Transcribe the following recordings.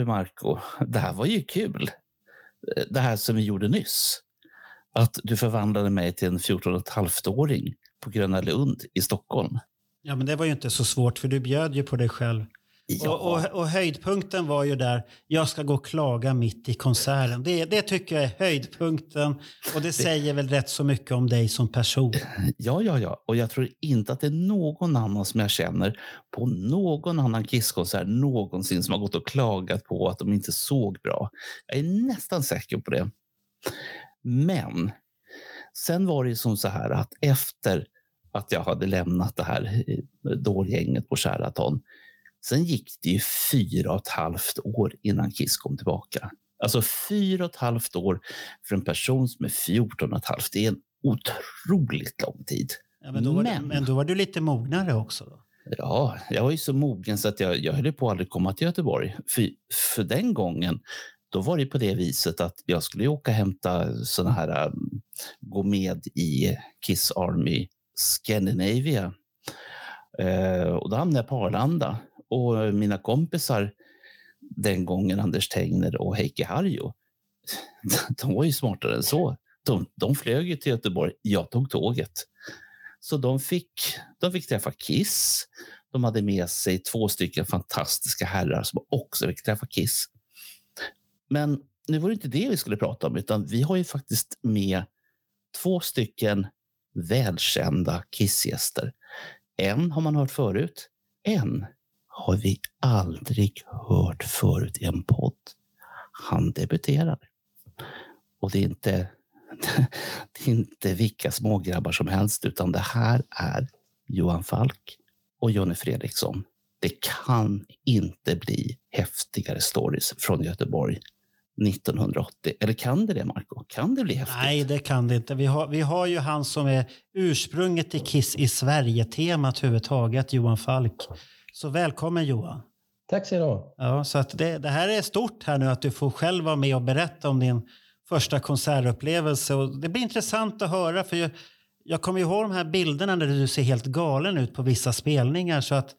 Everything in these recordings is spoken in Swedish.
Du Marco, det här var ju kul. Det här som vi gjorde nyss. Att du förvandlade mig till en 14,5-åring på Gröna Lund i Stockholm. Ja, men det var ju inte så svårt för du bjöd ju på dig själv. Ja. Och, och, och höjdpunkten var ju där, jag ska gå och klaga mitt i konserten. Det, det tycker jag är höjdpunkten och det säger väl rätt så mycket om dig som person. Ja, ja, ja. Och jag tror inte att det är någon annan som jag känner på någon annan Kisskonsert någonsin som har gått och klagat på att de inte såg bra. Jag är nästan säker på det. Men sen var det som så här att efter att jag hade lämnat det här eh, dårgänget på Sheraton Sen gick det ju fyra och ett halvt år innan Kiss kom tillbaka. Alltså fyra och ett halvt år för en person som är 14 och ett halvt. Det är en otroligt lång tid. Ja, men, då var Men- Du, men då var du lite mognare också. Då. Ja, jag var ju så mogen så att jag, jag höll på att aldrig komma till Göteborg. För, för den gången, då var det på det viset att jag skulle åka och hämta såna här, um, gå med i Kiss Army Scandinavia. Eh, och då hamnade jag på Arlanda. Och mina kompisar den gången, Anders Tengner och Heikki Harjo, de var ju smartare än så. De, de flög ju till Göteborg. Jag tog tåget. Så de fick, de fick träffa Kiss. De hade med sig två stycken fantastiska herrar som också fick träffa Kiss. Men nu var det inte det vi skulle prata om, utan vi har ju faktiskt med två stycken välkända Kiss-gäster. En har man hört förut, en har vi aldrig hört förut i en podd. Han debuterar. Och det är inte, det är inte vilka smågrabbar som helst, utan det här är Johan Falk och Jonny Fredriksson. Det kan inte bli häftigare stories från Göteborg 1980. Eller kan det det, Marco? Kan det bli häftigt? Nej, det kan det inte. Vi har, vi har ju han som är ursprunget till Kiss i Sverige-temat överhuvudtaget, Johan Falk. Så välkommen Johan. Tack så du ha. Ja, så att det, det här är stort här nu att du får själv vara med och berätta om din första konsertupplevelse. Och det blir intressant att höra för jag, jag kommer ihåg de här bilderna när du ser helt galen ut på vissa spelningar. Så att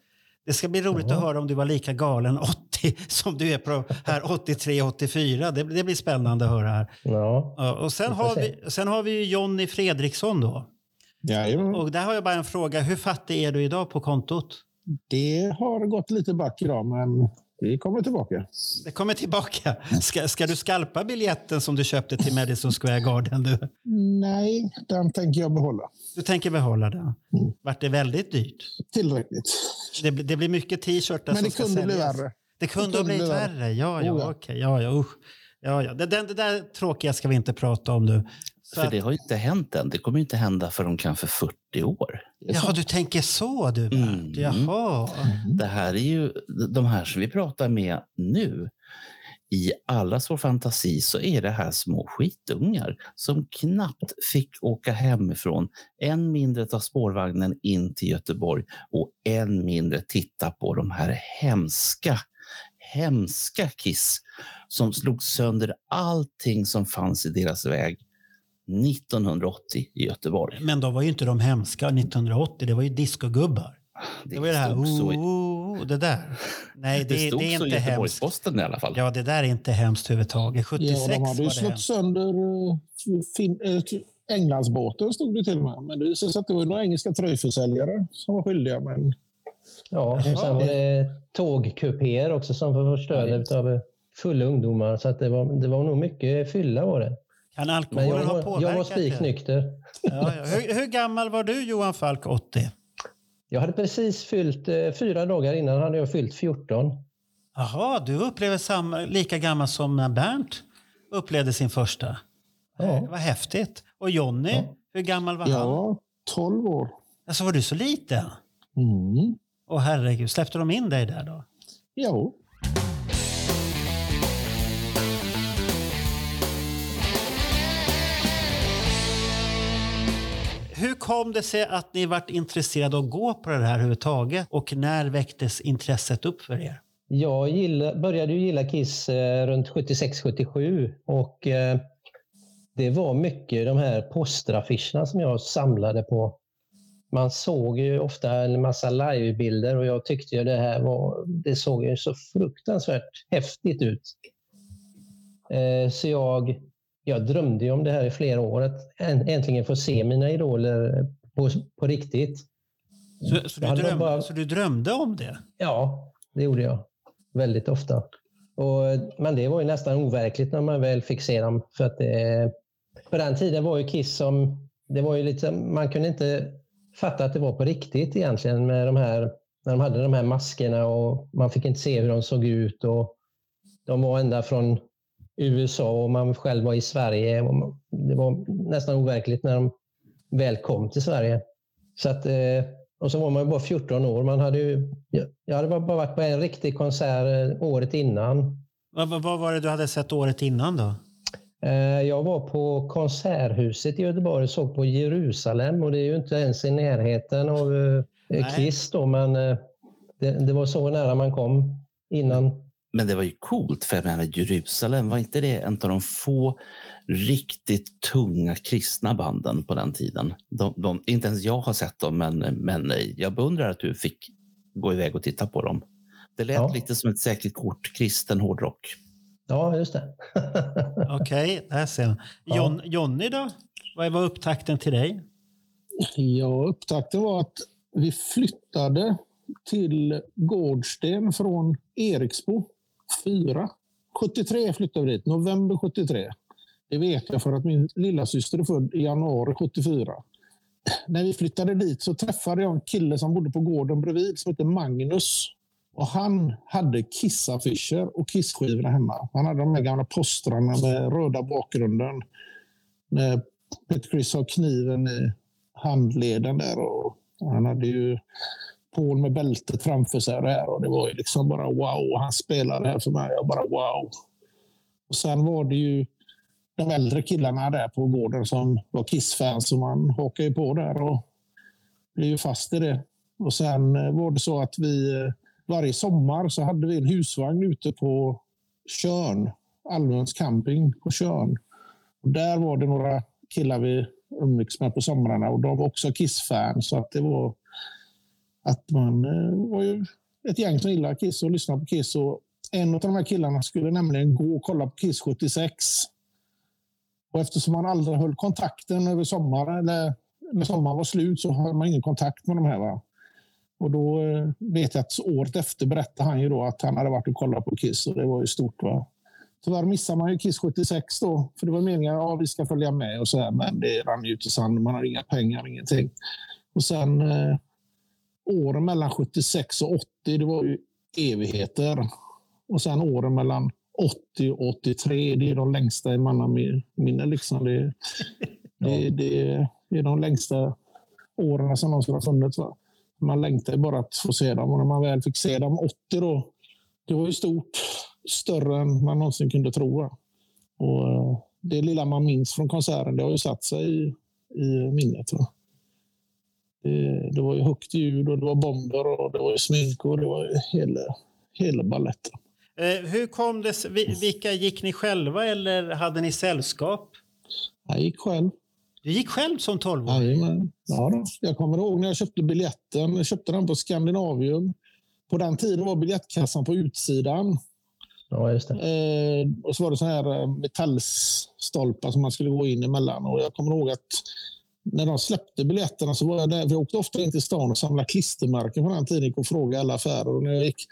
det ska bli roligt Ja. att höra om du var lika galen 80 som du är på här 83-84. Det, det blir spännande att höra här. Ja. Ja, och sen har, vi, sen har vi ju Jonny Fredriksson då. Jajamän. Och där har jag bara en fråga. Hur fattig är du idag på kontot? Det har gått lite back idag, men vi kommer tillbaka. Det kommer tillbaka. Ska, ska du skalpa biljetten som du köpte till Madison Square Garden? Du, Nej, den tänker jag behålla. du tänker behålla den? Vart det väldigt dyrt? Tillräckligt. Det, blir- det blir mycket t-shirtar Men som det ska kunde bli värre. Det kunde Det ha kunde blivit bli värre. värre. Ja, ja, Oh, ja. okej. Ja, ja, usch. Ja, ja. Det, det, det där tråkiga ska vi inte prata om nu. För att, det har ju inte hänt än. Det kommer ju inte hända förrän kanske 40 år. Jaha, du tänker så du, Bert. Mm. Jaha. Det här är ju, de här som vi pratar med nu, i allas vår fantasi så är det här små skitungar som knappt fick åka hemifrån, än mindre ta spårvagnen in till Göteborg och än mindre titta på de här hemska, hemska Kiss som slog sönder allting som fanns i deras väg 1980 i Göteborg. Men då var ju inte de hemska 1980. Det var ju discogubbar. Det var ju det här, oh, oh, det där. Nej, det, det det, stod är så inte hemskt. Göteborgs-Posten i alla fall. Ja, det där är inte hemskt överhuvudtaget. 76 Ja, de hade ju det slått sönder uh, fin, uh, Englandsbåten, stod det till och med. Men det visade sig att det var några engelska tröjförsäljare som var skyldiga. Men Ja, och sen var det tågkupéer också som var förstörda av fulla ungdomar. Så att det, var, det var nog mycket fylla var det. Kan Men alkoholen jag ha var, påverkat jag var spiknykter. Ja, ja. Hur, hur gammal var du Johan Falk 80? Jag hade precis fyllt, eh, fyra dagar innan hade jag fyllt 14. Jaha, du upplever samma, lika gammal som när Bernt upplevde sin första. Det Ja. var häftigt. Och Jonny, Ja. hur gammal var han? var 12 år. Alltså var du så liten? Mm. Åh herregud, släppte de in dig där då? Jo. Hur kom det sig att ni varit intresserade av att gå på det här överhuvudtaget? Och när väcktes intresset upp för er? Jag gilla, började ju gilla Kiss eh, runt 76-77 och eh, det var mycket de här posteraffischerna som jag samlade på. Man såg ju ofta en massa livebilder och jag tyckte ju det här var, det såg ju så fruktansvärt häftigt ut. Eh, så jag, jag drömde om det här i flera år, att äntligen få se mina idoler på, på riktigt. Så, så, du drömde, bara... så du drömde om det? Ja, det gjorde jag. Väldigt ofta. Och, men det var ju nästan overkligt när man väl fick se dem. För att det, på den tiden var ju Kiss som... Det var ju lite, man kunde inte fatta att det var på riktigt egentligen med de här, när de hade de här maskerna och man fick inte se hur de såg ut. Och de var ända från USA och man själv var i Sverige. Det var nästan overkligt när de väl kom till Sverige. Så att, eh, och så var man bara 14 år. Man hade ju, jag hade bara varit på en riktig konsert eh, året innan. Vad, vad var det du hade sett året innan då? Eh, jag var på Konserthuset i Göteborg och såg på Jerusalem och det är ju inte ens i närheten av Kiss då, men det, det var så nära man kom innan men det var ju coolt, för jag menar, Jerusalem, var inte det en av de få riktigt tunga kristna banden på den tiden? De, de, inte ens jag har sett dem, men, men jag beundrar att du fick gå iväg och titta på dem. Det lät ja. lite som ett säkert kort, kristen hårdrock. Ja, just det. Okej, okay, där ser jag. John, Jonny då? Vad var upptakten till dig? Ja, upptakten var att vi flyttade till Gårdsten från Eriksbo 74. 73 flyttade vi dit, november 73. Det vet jag för att min lilla syster är född i januari 74. När vi flyttade dit så träffade jag en kille som bodde på gården bredvid som hette Magnus. Och han hade kissaffischer och Kiss-skivorna hemma. Han hade de här gamla postrarna med röda bakgrunden. När Peter Chris har kniven i handleden där. Och han hade ju Paul med bältet framför sig. Där, och det var ju liksom bara wow. Han spelade här för mig. Jag bara wow. Och sen var det ju de äldre killarna där på gården som var Kiss-fans. Så man hakade ju på där och blev ju fast i det. Och sen eh, var det så att vi eh, varje sommar så hade vi en husvagn ute på Körn. Almöns camping på Körn. Och där var det några killar vi umgicks med på somrarna och de var också Kiss-fans. Så att det var att man eh, var ju ett gäng som gillade Kiss och lyssnade på Kiss. Och en av de här killarna skulle nämligen gå och kolla på Kiss 76. Och eftersom man aldrig höll kontakten över sommaren, eller när sommaren var slut, så hade man ingen kontakt med de här. Va? Och då eh, vet jag att året efter berättade han ju då att han hade varit och kollat på Kiss och det var ju stort. Va? Tyvärr missade man ju Kiss 76 då, för det var meningen att ja, vi ska följa med och så här, men det rann ut i sanden. Man har inga pengar, ingenting. Och sen eh, åren mellan 76 och 80, det var ju evigheter. Och sen åren mellan 80 och 83, det är de längsta i mannaminne. Liksom. Det, det, det, det är de längsta åren som någonsin har funnits. Va? Man längtar bara att få se dem och när man väl fick se dem 80 då, det var ju stort. Större än man någonsin kunde tro. Va? Och eh, det lilla man minns från konserten, det har ju satt sig i, i minnet. Va? Det, det var ju högt ljud och det var bomber och det var ju smink och det var ju hela, hela balletten. Eh, hur kom det Vilka gick ni själva eller hade ni sällskap? Jag gick själv. Du gick själv som 12-åring? Ja, då. Jag kommer ihåg när jag köpte biljetten. Jag köpte den på Skandinavium. På den tiden var biljettkassan på utsidan. Ja, just det. Eh, och så var det så här eh, metallstolpar som man skulle gå in emellan. Och jag kommer ihåg att när de släppte biljetterna så var jag där. Jag åkte ofta in till stan och samlade klistermärken på den tiden och frågade alla affärer. Och när jag gick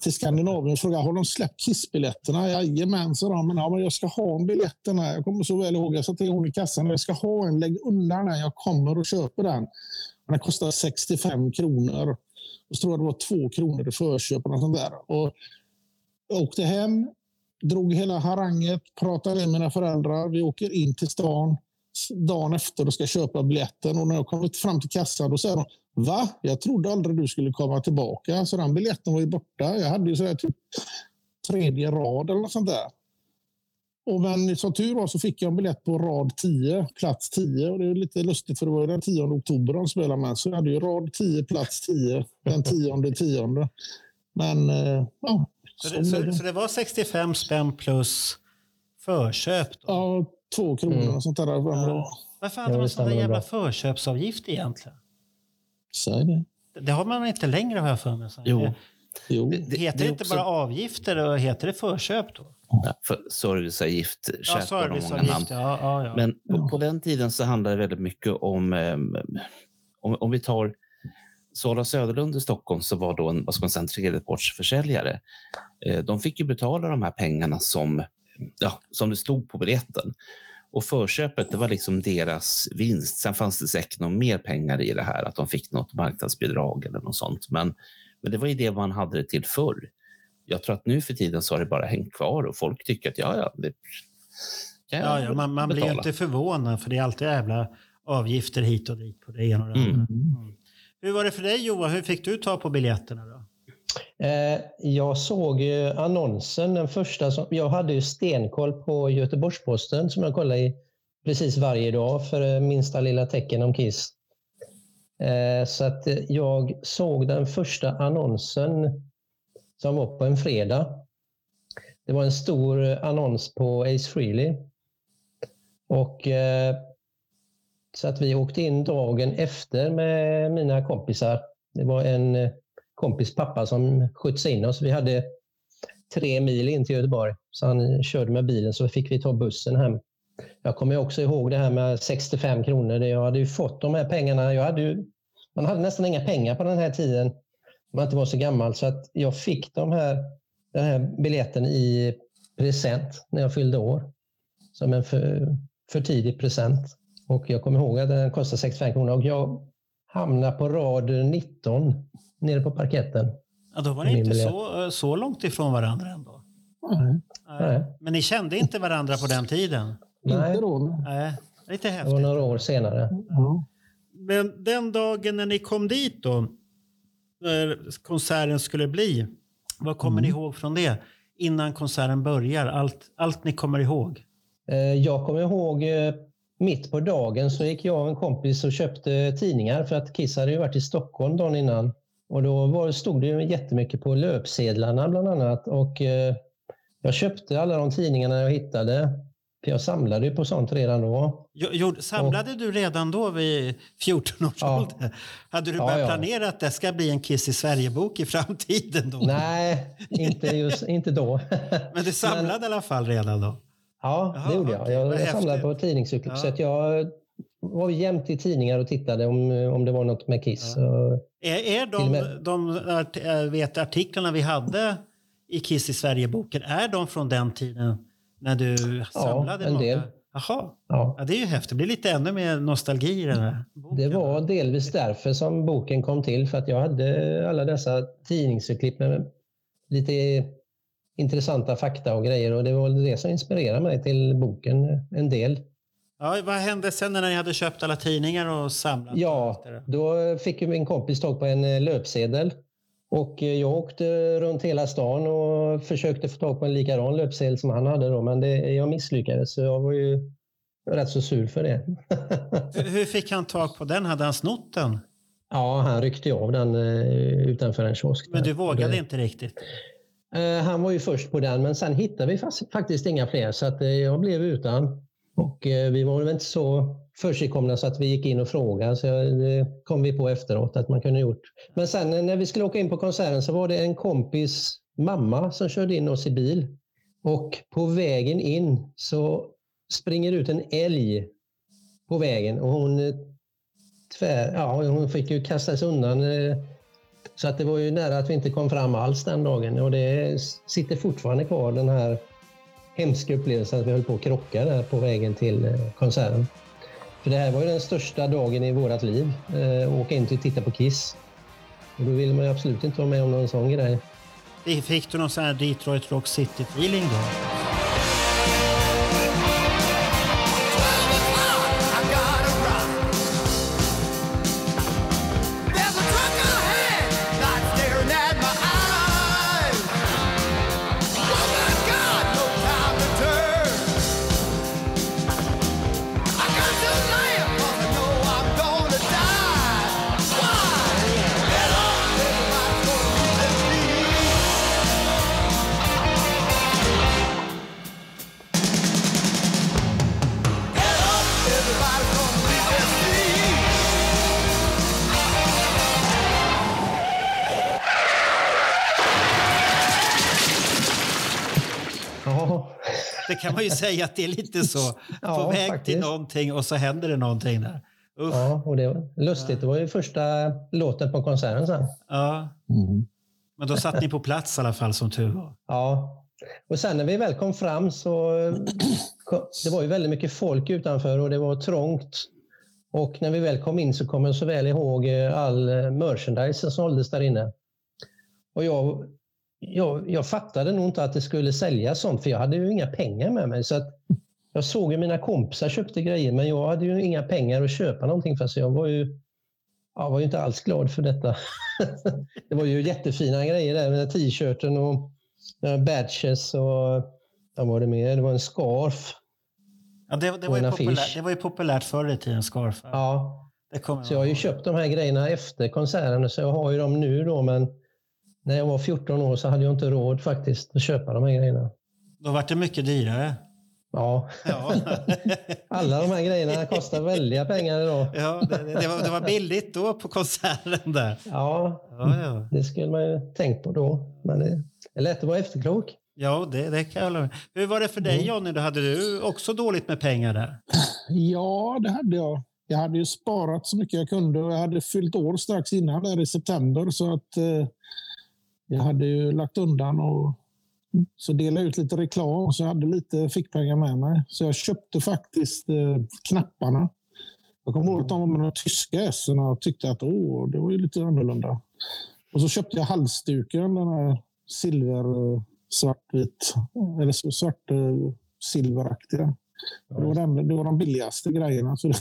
till Skandinavien och frågade har de släppt Kissbiljetterna. Jajamän, sa de. Men, ja, men jag ska ha en biljetterna. Jag kommer så väl ihåg. Jag sa till hon i kassan jag ska ha en. Lägg undan den. Jag kommer och köper den. Den kostar 65 kronor. Och så tror jag det var två kronor i förköp. Och sånt där. Och jag åkte hem, drog hela haranget, pratade med mina föräldrar. Vi åker in till stan dagen efter och ska köpa biljetten. Och när jag kommit fram till kassan då säger de Va? Jag trodde aldrig du skulle komma tillbaka. Så den biljetten var ju borta. Jag hade ju så typ tredje rad eller något sånt där. Och men som tur var så fick jag en biljett på rad 10, plats 10. Och det är lite lustigt för det var den 10 oktober de spelade med. Så jag hade ju rad 10, plats 10, den 10 10. Men eh, ja. Så det, så, så det var 65 spänn plus förköp? Då? Ja, två kronor Mm. och sånt där. Ja. Varför hade man det sån där jävla bra. förköpsavgift egentligen? Säg det. Det har man inte längre har jag för mig. Så Jo. Det- Jo. Det- Heter det, inte också- bara avgifter och heter det förköp då? Ja, För serviceavgift, Ja, serviceavgift. Ja, ja, ja. Men på, på den tiden så handlade det väldigt mycket om, ehm, om, om vi tar Sala Söderlund i Stockholm så var då en, vad ska man säga, en tredjepartsförsäljare. Eh, de fick ju betala de här pengarna som, ja, som det stod på biljetten. Och förköpet det var liksom deras vinst. Sen fanns det säkert något mer pengar i det här, att de fick något marknadsbidrag eller något sånt. Men, men det var ju det man hade det till förr. Jag tror att nu för tiden så har det bara hängt kvar och folk tycker att ja, ja, det kan jag ja, ja, man man blir ju inte förvånad för det är alltid jävla avgifter hit och dit på det ena och det Mm. andra. Mm. Hur var det för dig Johan? Hur fick du ta på biljetterna då? Eh, jag såg ju annonsen, den första. Som, jag hade ju stenkoll på Göteborgs-Posten som jag kollar i precis varje dag för eh, minsta lilla tecken om Kiss. Eh, så att jag såg den första annonsen som var på en fredag. Det var en stor annons på Ace Frehley. Och så att vi åkte in dagen efter med mina kompisar. Det var en kompis pappa som skjutsade in oss. Vi hade tre mil in till Göteborg, så han körde med bilen så fick vi ta bussen hem. Jag kommer också ihåg det här med 65 kronor. Jag hade ju fått de här pengarna. Jag hade ju, man hade nästan inga pengar på den här tiden. Man inte var så gammal. Så att jag fick de här, den här biljetten i present när jag fyllde år. Som en för, för tidig present. Och jag kommer ihåg att den kostade 65 kronor. Och jag hamnade på rad 19 nere på parketten. Ja, då var ni inte så, eh, så långt ifrån varandra ändå. Nej, Nej. Men ni kände inte varandra på den tiden? Nej, inte då. men- Nej, lite det var häftigt. några år senare. Ja. Men den dagen när ni kom dit då, när konserten skulle bli, vad kommer ni ihåg från det? Innan konserten börjar, allt, allt ni kommer ihåg. Eh, Jag kommer ihåg eh, mitt på dagen så gick jag och en kompis och köpte tidningar för att Kiss hade ju varit i Stockholm dagen innan. Och då var, stod det ju jättemycket på löpsedlarna bland annat. Och eh, jag köpte alla de tidningarna jag hittade. För jag samlade ju på sånt redan då. Jo- jo, Samlade du redan då vid 14 års Ja. ålder? Hade du Ja, börjat ja. planera att det ska bli en Kiss i Sverige-bok i framtiden då? Nej, inte, just, inte då. Men du samlade i alla fall redan då? Ja, Jaha, det gjorde jag. Jag, jag samlade på tidningsurklipp. Ja. Så att jag var jämt i tidningar och tittade om, om det var något med Kiss. Så, Är, är de, de art, äh, vet, artiklarna vi hade i Kiss i Sverige-boken, är de från den tiden när du samlade en många? del. Jaha, ja. ja, det är ju häftigt. Det blir lite ännu mer nostalgi i den här boken. Det var delvis därför som boken kom till, för att jag hade alla dessa tidningsurklipp med lite intressanta fakta och grejer och det var det som inspirerade mig till boken en del. Ja, vad hände sen när ni hade köpt alla tidningar och samlat? Ja, då fick min kompis tag på en eh, löpsedel och eh, jag åkte runt hela stan och försökte få tag på en likadan löpsedel som han hade då, men det, jag misslyckades så jag var ju rätt så sur för det. Hur- fick han tag på den? Hade han snott den? ja, han ryckte av den eh, utanför en kiosk. Men du vågade det, inte riktigt? Han var ju först på den, men sen hittade vi faktiskt inga fler så att jag blev utan. Och eh, vi var väl inte så försigkomna så att vi gick in och frågade. Så det kom vi på efteråt att man kunde gjort. Men sen eh, när vi skulle åka in på konserten så var det en kompis mamma som körde in oss i bil. Och på vägen in så springer ut en älg på vägen och hon, eh, tvär, ja, hon fick ju kastas undan. Eh, så att det var ju nära att vi inte kom fram alls den dagen och det sitter fortfarande kvar den här hemska upplevelsen att vi höll på att krocka där på vägen till eh, konserten. För det här var ju den största dagen i vårat liv, eh, att åka in och titta på Kiss. Och då vill man ju absolut inte vara med om någon sån grej. Fick du någon sån här Detroit Rock City-feeling då? Ju säga att det är lite så. På Ja, väg till faktiskt. någonting och så händer det någonting där. Usch. Ja. ja och det var lustigt. Det var ju första låten på konserten sen. Men då satt ni på plats i alla fall som tur var. Ja. Och sen när vi väl kom fram så det var ju väldigt mycket folk utanför och det var trångt. Och när vi väl kom in så kom jag så väl ihåg eh, all merchandise som såldes där inne. Och jag, jag, jag fattade nog inte att det skulle säljas sånt för jag hade ju inga pengar med mig. Så att jag såg ju mina kompisar köpte grejer men jag hade ju inga pengar att köpa någonting för så jag var ju, jag var ju inte alls glad för detta. det var ju jättefina grejer där med t-shirten och eh, badges och vad var det mer? Det var en scarf. Ja, det, det, var ju populärt, det var ju populärt förr i tiden, scarf. Ja, så jag har ju köpt de här grejerna efter konserten så jag har ju dem nu då men när jag var 14 år så hade jag inte råd faktiskt att köpa de här grejerna. Då var det mycket dyrare. Ja, Ja, alla de här grejerna kostar väldiga pengar idag. ja det, det, var, det var billigt då på konserten där. Ja, Ja, ja. det skulle man ju tänkt på då. Men det är lätt att vara efterklok. ja det, det kan jag hålla med. Hur var det för dig Jonny? Då hade du också dåligt med pengar där? Ja, det hade jag. Jag hade ju sparat så mycket jag kunde och jag hade fyllt år strax innan där i september så att eh, jag hade ju lagt undan och så delade ut lite reklam så jag hade lite fickpengar med mig. Så jag köpte faktiskt eh, knapparna. Jag kommer ihåg att de var med de tyska essen och tyckte att åh, det var ju lite annorlunda. Och så köpte jag halsduken, den här silver, eh, svartvit, eller så svart eh, silveraktiga. Det var, den, det var de billigaste grejerna. Så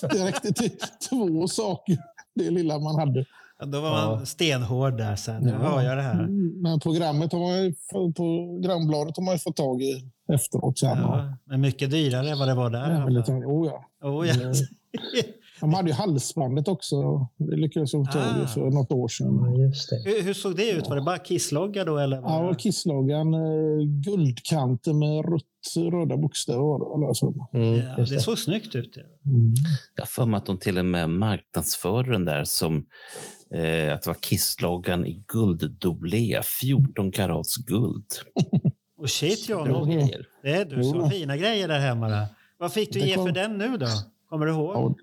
det räckte till två saker, det lilla man hade. Ja, Då var man stenhård där sen. Nu Ja. har jag det här. Men programmet har man ju, på grannbladet har man ju fått tag i efteråt. Sen. Ja, men mycket dyrare än vad det var där. Ja, lite, oh ja. Oh, ja. De hade ju halsbandet också. Det lyckades jag Ah. för något år sedan. Ja, just det. hur, hur såg det ut? Var det bara kisslogga då? Eller Ja, det- kissloggan, eh, guldkanter med rött, röda bokstäver var det. Eller så. Mm, ja, det det. såg snyggt ut. ja. Jag har för mig att de till och med marknadsför den där som eh, att det var Kissloggan i gulddoblé, 14 karats guld. Och shit grejer. det är du så Jo. fina grejer där hemma. Där. Vad fick du ge för den nu då? Kommer du ihåg?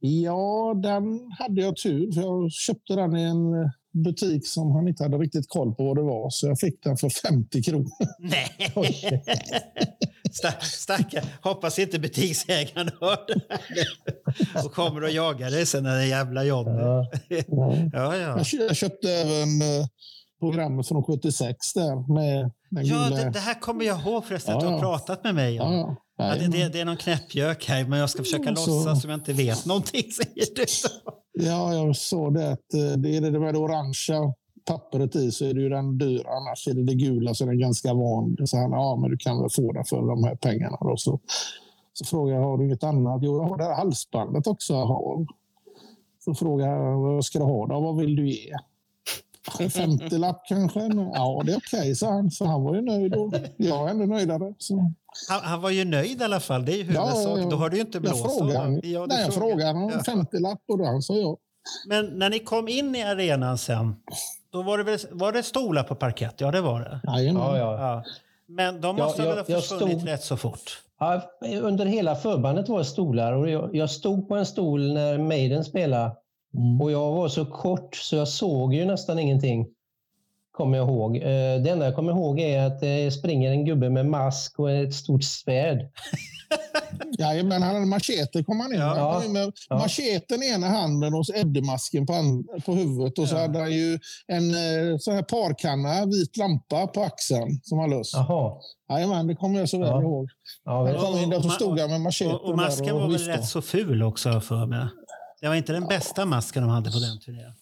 Ja, Ja, den hade jag tur för jag köpte den i en eh, butik som han inte hade riktigt koll på vad det var. Så jag fick den för 50 kronor. Nej! Stack. Hoppas inte butiksägaren hör det här och kommer och jagar dig sen, den jävla Johnny. Ja. Ja, ja. Jag, kö- jag köpte även eh, programmet från 76 där med den Ja, gula... det, det här kommer jag ihåg förresten att du Ja, har ja. pratat med mig om. Ja, ja. Det, det, är någon knäppjök här, men jag ska försöka så- låtsas som jag inte vet någonting, säger du. Ja, jag såg det att eh, det är det med det orangea pappret i så är det ju den dyra. Annars är det det gula så är den ganska van. Så han, ja, men du kan väl få den för de här pengarna. Då. Så, så frågade jag, har du inget annat? Jo, jag har det här halsbandet också. Jaha. Så frågade jag, vad ska du ha då? Vad vill du ge? En 50-lapp kanske? Ja, det är okej, sa han. Så han var ju nöjd och jag är ännu nöjdare. Så. Han, han var ju nöjd i alla fall, det är ju Ja, huvudsak. ja, ja. Då har du ju inte Jag blåst frågade, av. han- Ja, nej, jag frågar. frågade om en 50-lapp och då han sa ja. Men när ni kom in i arenan sen, då var det, väl, var det stolar på parkett? Ja, det var det. Ja, ja. Ja. Men de Ja, måste jag- väl ha jag försvunnit stod- rätt så fort? Ja, under hela förbandet var det stolar och jag, jag stod på en stol när Maiden spelade Mm. och jag var så kort så jag såg ju nästan ingenting. Kommer jag ihåg. Eh, Det enda jag kommer ihåg är att det springer en gubbe med mask och ett stort svärd. Jajamän, han hade machete kom han in Ja. Han kom in med Ja. Macheten i ena handen och Eddie-masken på, på huvudet. Och så Ja. hade han ju en eh, sån här parkanna, vit lampa på axeln som han lös. Jajamän, det kommer jag så väl Ja. ihåg. Ja, Han kom in där Och- så och- stod han med macheten Och, och masken där var väl rätt så ful också för mig. Det var inte den bästa masken de hade på den turnén.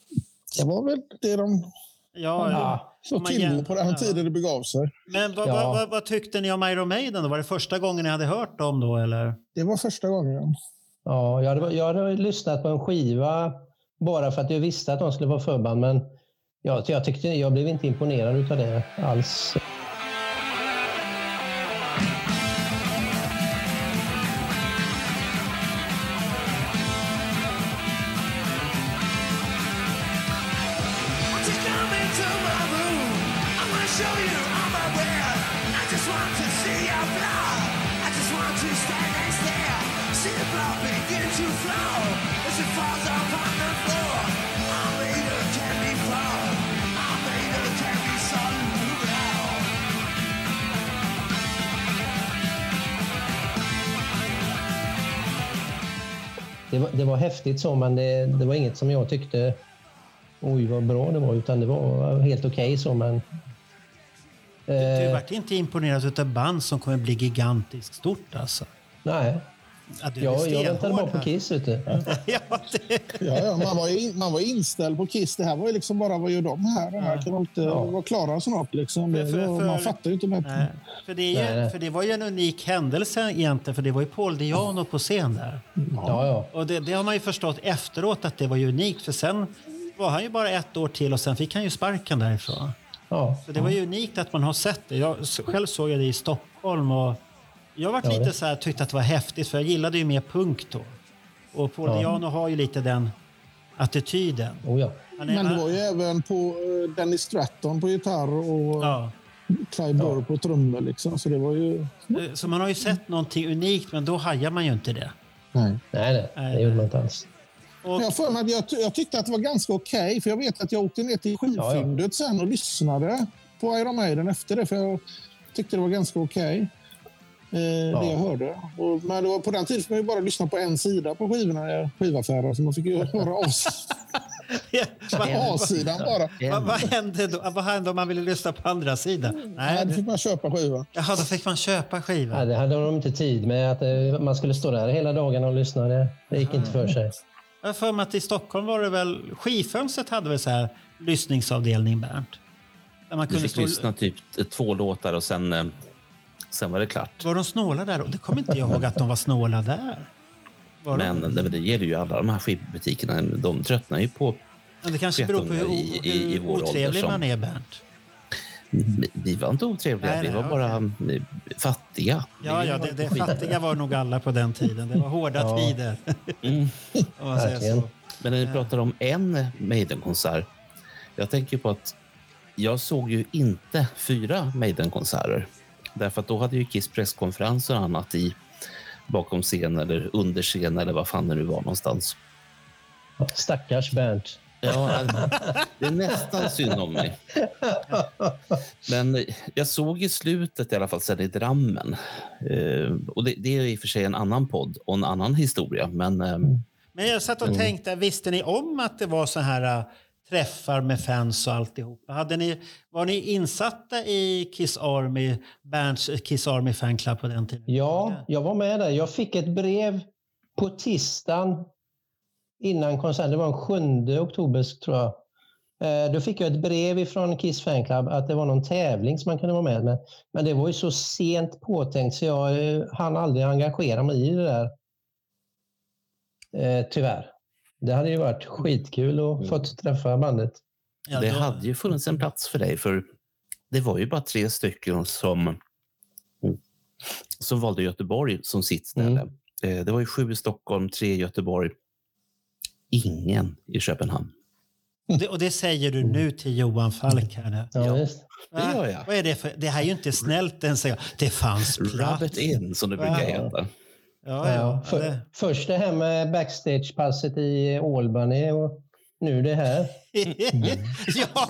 Det var väl det de Ja, ja. Man till på den ja. tiden det begav sig. Men vad, Ja. vad, vad, vad tyckte ni om Iron Maiden? Då? Var det första gången ni hade hört dem då? Eller? Det var första gången. Ja, jag, hade, jag hade lyssnat på en skiva bara för att jag visste att de skulle vara förband men jag, jag, tyckte, jag blev inte imponerad av det alls. Var, häftigt så, men det, det var inget som jag tyckte oj vad bra det var, utan det var helt okej så, men... Du Eh, vart inte imponerad av band som kommer bli gigantiskt stort alltså? nej, Ja, du är jag, väntade bara på. Kiss. Vet du. ja, det, Ja, ja, man, var in, man var inställd på Kiss. Det här var ju liksom bara, vad gör de här? De här kan de inte Ja. vara klara snart. Liksom. Det, För- för- var- man fattar ju inte med nej, för, det är ju, Nej, nej. för det var ju en unik händelse egentligen, för det var ju Paul Diano på scen där. Ja, ja. Och det, det har man ju förstått efteråt att det var ju unikt, för sen var han ju bara ett år till och sen fick han ju sparken därifrån. ja. Så det var ju unikt att man har sett det. Jag själv såg jag det i Stockholm och jag var Ja, lite så här, tyckte att det var häftigt för jag gillade ju mer punk då. Och Paul Ja. Diano har ju lite den attityden. Oh, ja. Är, Men det var ju även på eh, Dennis Stratton på gitarr och ja. Clive Burr på trummor. Liksom. Så det var ju... Eh, Så man har ju sett någonting unikt men då hajar man ju inte det. Nej. Nej, nej, Nej, det gjorde man inte alls. Och, Jag, för mig jag, ty- jag tyckte att det var ganska okej. för jag vet att jag åkte ner till skivfyndet sen och lyssnade på Iron Maiden efter det. För jag tyckte det var ganska okej. Eh, Det jag hörde. Och, men det var, på den tiden fick man ju bara lyssna på en sida på skivorna i skivaffärer. Så man fick ju höra A- vad, A-sidan bara. vad, vad, hände då? vad hände om man ville lyssna på andra sidan? Nej, Nej, då det, fick man köpa skivan. jaha, då fick man köpa Nej, skivan. det hade de inte tid med. Att eh, man skulle stå där hela dagen och lyssna. Det, det gick inte för sig. Jag för mig att i Stockholm var det väl... Skivfönstret hade väl så här lyssningsavdelning, Bernt? Där man Du kunde fick stå, lyssna typ två låtar och sen, eh, sen var det klart. Var de snåla där? Och Det kommer inte jag ihåg att de var snåla där. Var de? Men det, det gäller ju alla de här skivbutikerna. De tröttnar ju på... Men det kanske beror på hur, i- i- i hur vår otrevlig som- man är, Bernt. Vi- Vi var inte otrevliga, Nej, vi nej, var bara eh, fattiga. Ja, Vi ja det, det fattiga var nog alla på den tiden. Det var hårda Ja. tider. Mm. Om man säger Verkligen. så. Men när vi pratar om en Maiden-konsert. Jag tänker på att jag såg ju inte fyra Maiden-konserter. Därför att då hade ju Kiss presskonferenser och annat i bakom scen eller under scen eller vad fan det nu var någonstans. Stackars Bernt. Ja, det är nästan synd om mig. Men jag såg i slutet i alla fall sen i Drammen. Eh, och det, det är i och för sig en annan podd och en annan historia. Men eh, Men jag satt och tänkte, visste ni om att det var så här äh, träffar med fans och alltihopa? Hade ni, var ni insatta i Kiss Army, Bernts Kiss Army fanclub på den tiden? Ja, jag var med där. Jag fick ett brev på tisdagen innan konserten. Det var den 7 oktober, tror jag. Eh, då fick jag ett brev från Kiss Fanclub att det var någon tävling som man kunde vara med med. Men det var ju så sent påtänkt så jag eh, hann aldrig engagera mig i det där. Eh, tyvärr. Det hade ju varit skitkul att få träffa bandet. Ja, det då- hade ju funnits en plats för dig. För det var ju bara tre stycken som, som valde Göteborg som sitt ställe. Eh, Det var ju sju i Stockholm, tre i Göteborg. Ingen i Köpenhamn. Och det, och det säger du nu till Johan Falk här nu. Ja, Ja. Det gör jag. Vad är det för... Det här är ju inte snällt ens. Det fanns plats. Rabbit in, som det brukar Ja. heta. Ja, ja. För, det- Först det här med backstagepasset i Albany och nu det här. ja,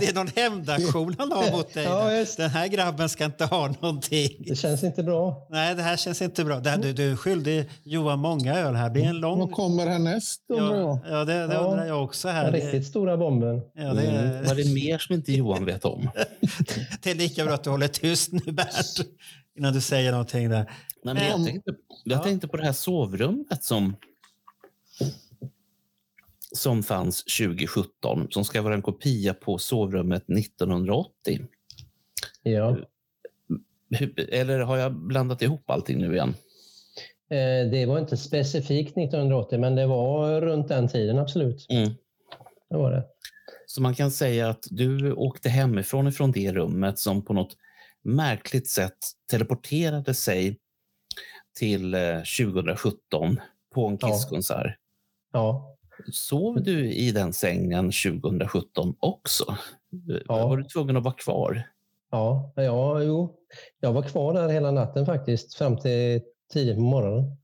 det är någon hämndaktion han har mot dig. Ja, just. Den här grabben ska inte ha någonting. Det känns inte bra. Nej, det här känns inte bra. Här, du, du är skyldig Johan många öl här. Det blir en lång... Vad kommer härnäst undrar jag? Ja, ja, det, det Ja. undrar jag också. här. Den riktigt stora bomben. ja, det, Mm. Vad är det mer som inte Johan vet om? det är lika bra att du håller tyst nu, Bert. Innan du säger någonting där. Nej, men jag, tänkte, jag Ja. tänkte på det här sovrummet som, som fanns 2017 som ska vara en kopia på sovrummet 1980. Ja. Hur- Eller har jag blandat ihop allting nu igen? Eh, Det var inte specifikt 1980, men det var runt den tiden, absolut. Mm. Det var det. Så man kan säga att du åkte hemifrån ifrån det rummet som på något märkligt sätt teleporterade sig till eh, 2017 på en. Kisskonsert. Ja. Sov du i den sängen 2017 också? Ja. Var du tvungen att vara kvar? Ja, ja, jo. Jag var kvar där hela natten faktiskt, fram till tidigt på morgonen.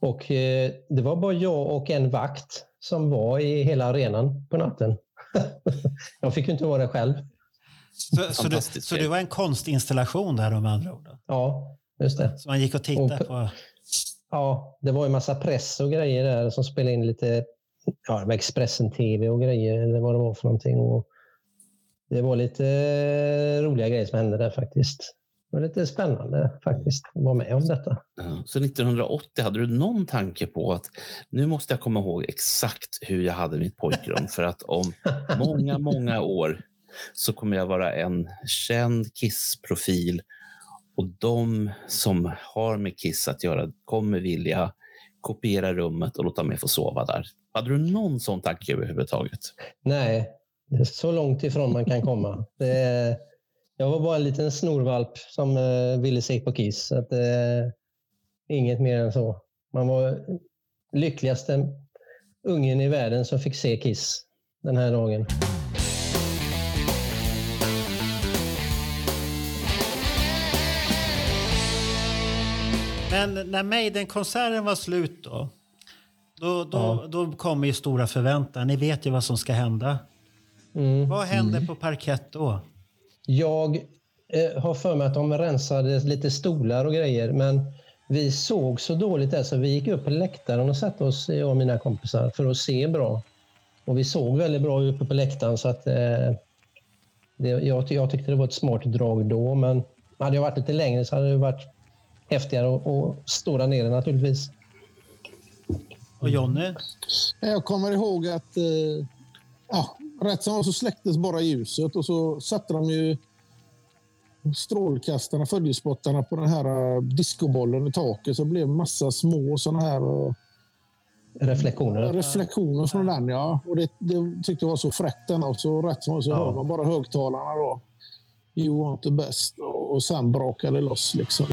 Och eh, det var bara jag och en vakt som var i hela arenan på natten. jag fick ju inte vara där själv. Så, så, du, så det var en konstinstallation där om andra ord? Ja, just det. Så man gick och tittade Och- på... Ja, det var ju massa press och grejer där som spelade in lite ja, det var Expressen TV och grejer eller vad det var för någonting. Och det var lite roliga grejer som hände där faktiskt. Det var lite spännande faktiskt att vara med om detta. Så 1980, hade du någon tanke på att nu måste jag komma ihåg exakt hur jag hade mitt pojkrum för att om många, många år så kommer jag vara en känd Kiss-profil och de som har med Kiss att göra kommer vilja kopiera rummet och låta mig få sova där. Hade du någon sån tanke överhuvudtaget? Nej, det är så långt ifrån man kan komma. Det är, jag var bara en liten snorvalp som eh, ville se på Kiss. Så Att, eh, inget mer än så. Man var lyckligaste ungen i världen som fick se Kiss den här dagen. Men när Maiden-konserten var slut då, då, då, Ja. då kommer ju stora förväntan. Ni vet ju vad som ska hända. Mm. Vad hände på parkett då? Jag eh, har för mig att de rensade lite stolar och grejer, men vi såg så dåligt där så vi gick upp på läktaren och satte oss, jag och mina kompisar, för att se bra. Och vi såg väldigt bra uppe på läktaren så att eh, det, jag, jag tyckte det var ett smart drag då, men hade jag varit lite längre så hade det varit häftigare att stå där nere naturligtvis. Och Jonny? Jag kommer ihåg att eh, ja, rätt som var så släcktes bara ljuset och så satte de ju strålkastarna, följespottarna på den här eh, discobollen i taket så det blev massa små såna här eh, Reflektioner. reflektioner från den. Ja. Och det, det tyckte jag var så fräckt den och så rätt som var så Ja. hör man bara högtalarna då. You want the best. Och, och sen brakade det loss liksom.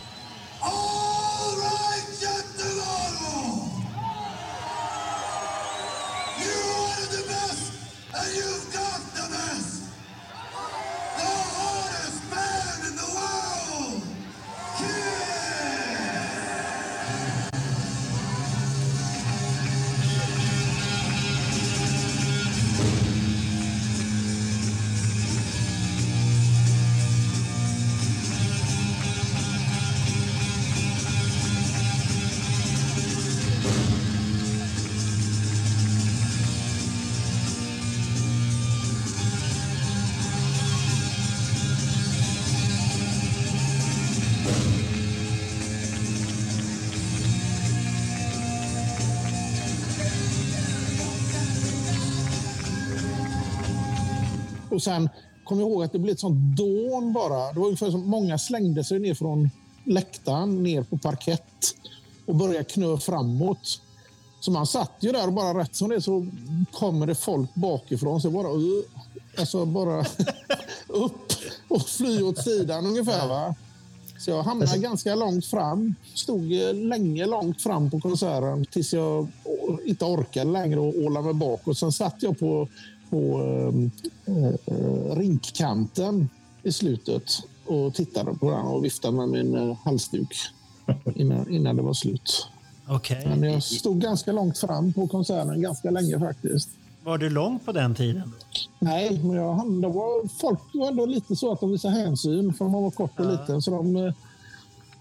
Sen kom jag ihåg att det blev ett sånt dån bara. Det var ungefär som många slängde sig ner från läktaren ner på parkett och började knö framåt. Så man satt ju där och bara rätt som det så kommer det folk bakifrån. Så bara, uh, alltså bara upp och fly åt sidan ungefär. Va? Så jag hamnade ganska långt fram. Stod eh, länge långt fram på konserten tills jag inte orkade längre och ålade mig bakåt. Sen satt jag på, på eh, eh, rinkkanten i slutet och tittade på den och viftade med min eh, halsduk innan, innan det var slut. Okej. Men jag stod ganska långt fram på konserten, ganska länge faktiskt. Var du lång på den tiden? Nej, men jag, det var, folk var ändå lite så att de visade hänsyn för man var kort och Ja. liten. Så de, eh,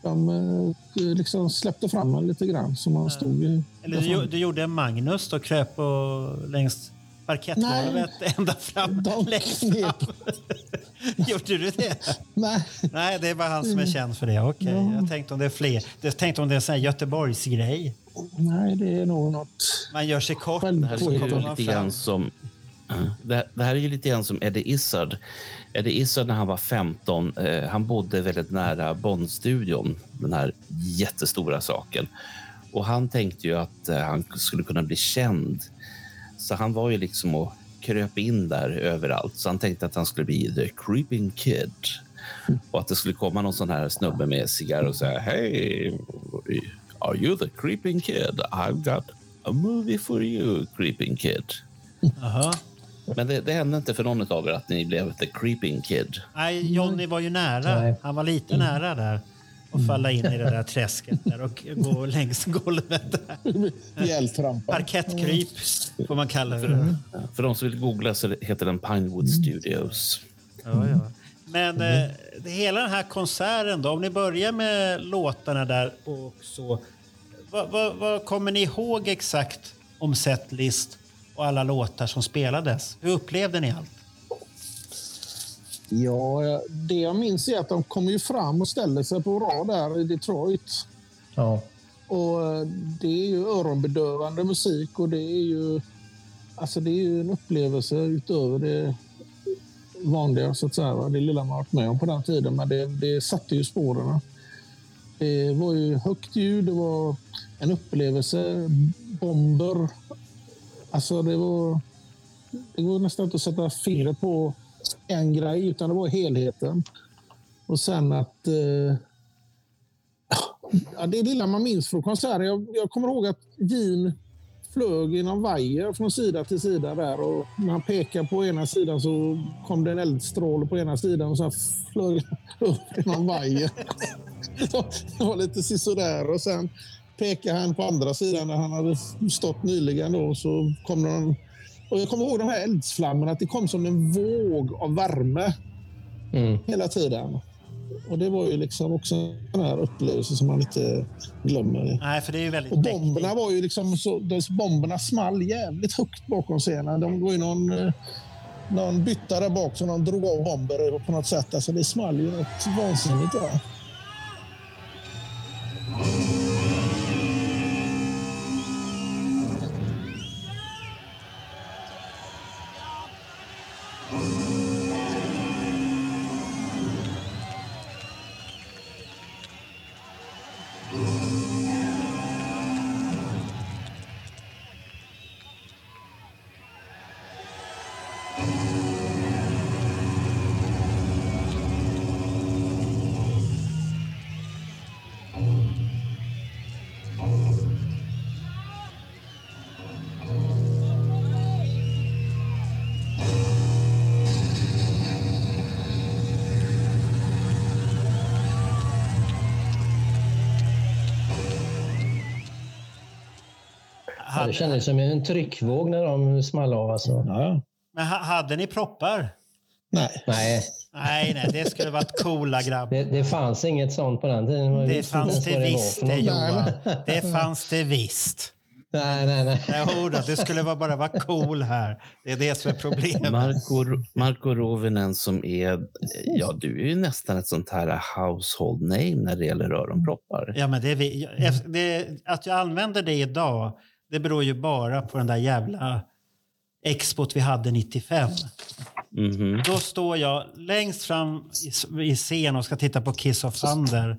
de eh, liksom släppte fram en lite grann så man stod... eh, Eller du, du gjorde en Magnus och kröp på, längs parkettgolvet ända fram. De knep. Gjorde du det? Nej, Nej, det är bara han som är känd för det. Okej, Ja. jag tänkte om det är fler. Jag tänkte om det är en sån här Göteborgsgrej. nej, det är nog något... Man gör sig kort. Det här är ju lite grann som... Det här, det här är ju lite grann som Eddie Izzard. Eddie Izzard när han var 15, eh, han bodde väldigt nära Bondstudion, den här jättestora saken. Och han tänkte ju att eh, han skulle kunna bli känd. Så han var ju liksom och kröp in där överallt. Så han tänkte att han skulle bli the creeping kid. Och att det skulle komma någon sån här snubbe med cigarr och säga Hej, are you the creeping kid? I've got a movie for you, creeping kid. Jaha. Men det, det hände inte för någon av er att ni blev the creeping kid. Nej, Johnny var ju nära. Han var lite nära där. Och falla in i det där träsket där och gå längs golvet. Där. Hjältrampa. Parkettkryp får man kalla det. För, för de som vill googla så heter den Pinewood Studios. Ja, ja. Men eh, det, hela den här konserten då, om ni börjar med låtarna där och så. Vad, vad, vad kommer ni ihåg exakt om setlist och alla låtar som spelades? Hur upplevde ni allt? Ja, det jag minns är att de kommer ju fram och ställer sig på rad där i Detroit. Ja. Och eh, det är ju öronbedövande musik och det är ju, alltså det är ju en upplevelse utöver det vanliga, så att säga. va. Det lilla man varit med om på den tiden, men det, det satte ju spåren. Det var ju högt ljud, det var en upplevelse, bomber. Alltså det var, det går nästan inte att sätta fingret på en grej, utan det var helheten. Och sen att eh, Ja, det lilla man minns från konserten. Jag, jag kommer ihåg att Gene flög genom vajer från sida till sida där och när han pekade på ena sidan så kom det en eldstråle på ena sidan och sen flög han upp genom vajer. Det var lite sisådär och sen pekade han på andra sidan där han hade stått nyligen då så kom någon och jag kommer ihåg de här eldsflammorna, att det kom som en våg av värme Mm. hela tiden. Och det var ju liksom också en här upplevelse som man inte glömmer. Nej, för det är ju väldigt Och bomberna mäktigt. var ju liksom så, de, bomberna small jävligt högt bakom scenen. De var ju någon, eh, någon bytta där bak som de drog av bomber på något sätt. Alltså det small ju något vansinnigt där. Kändes som en tryckvåg när de small av. Alltså. Ja. men ha- hade ni proppar? Nej. Nej, Nej, nej, det skulle varit coola grabbar. det, det fanns inget sånt på den tiden. Det fanns det visst det. Johan. Det fanns det visst. Nej, nej, nej. Jo då, det skulle vara bara vara cool här. Det är det som är problemet. Marco, Marco Rovinen som är, ja du är ju nästan ett sånt här household name när det gäller öronproppar. Ja, men det är vi, jag- det, att jag använder det idag, det beror ju bara på den där jävla expot vi hade 95. Mhm. Då står jag längst fram i, i scen och ska titta på Kiss of Thunder.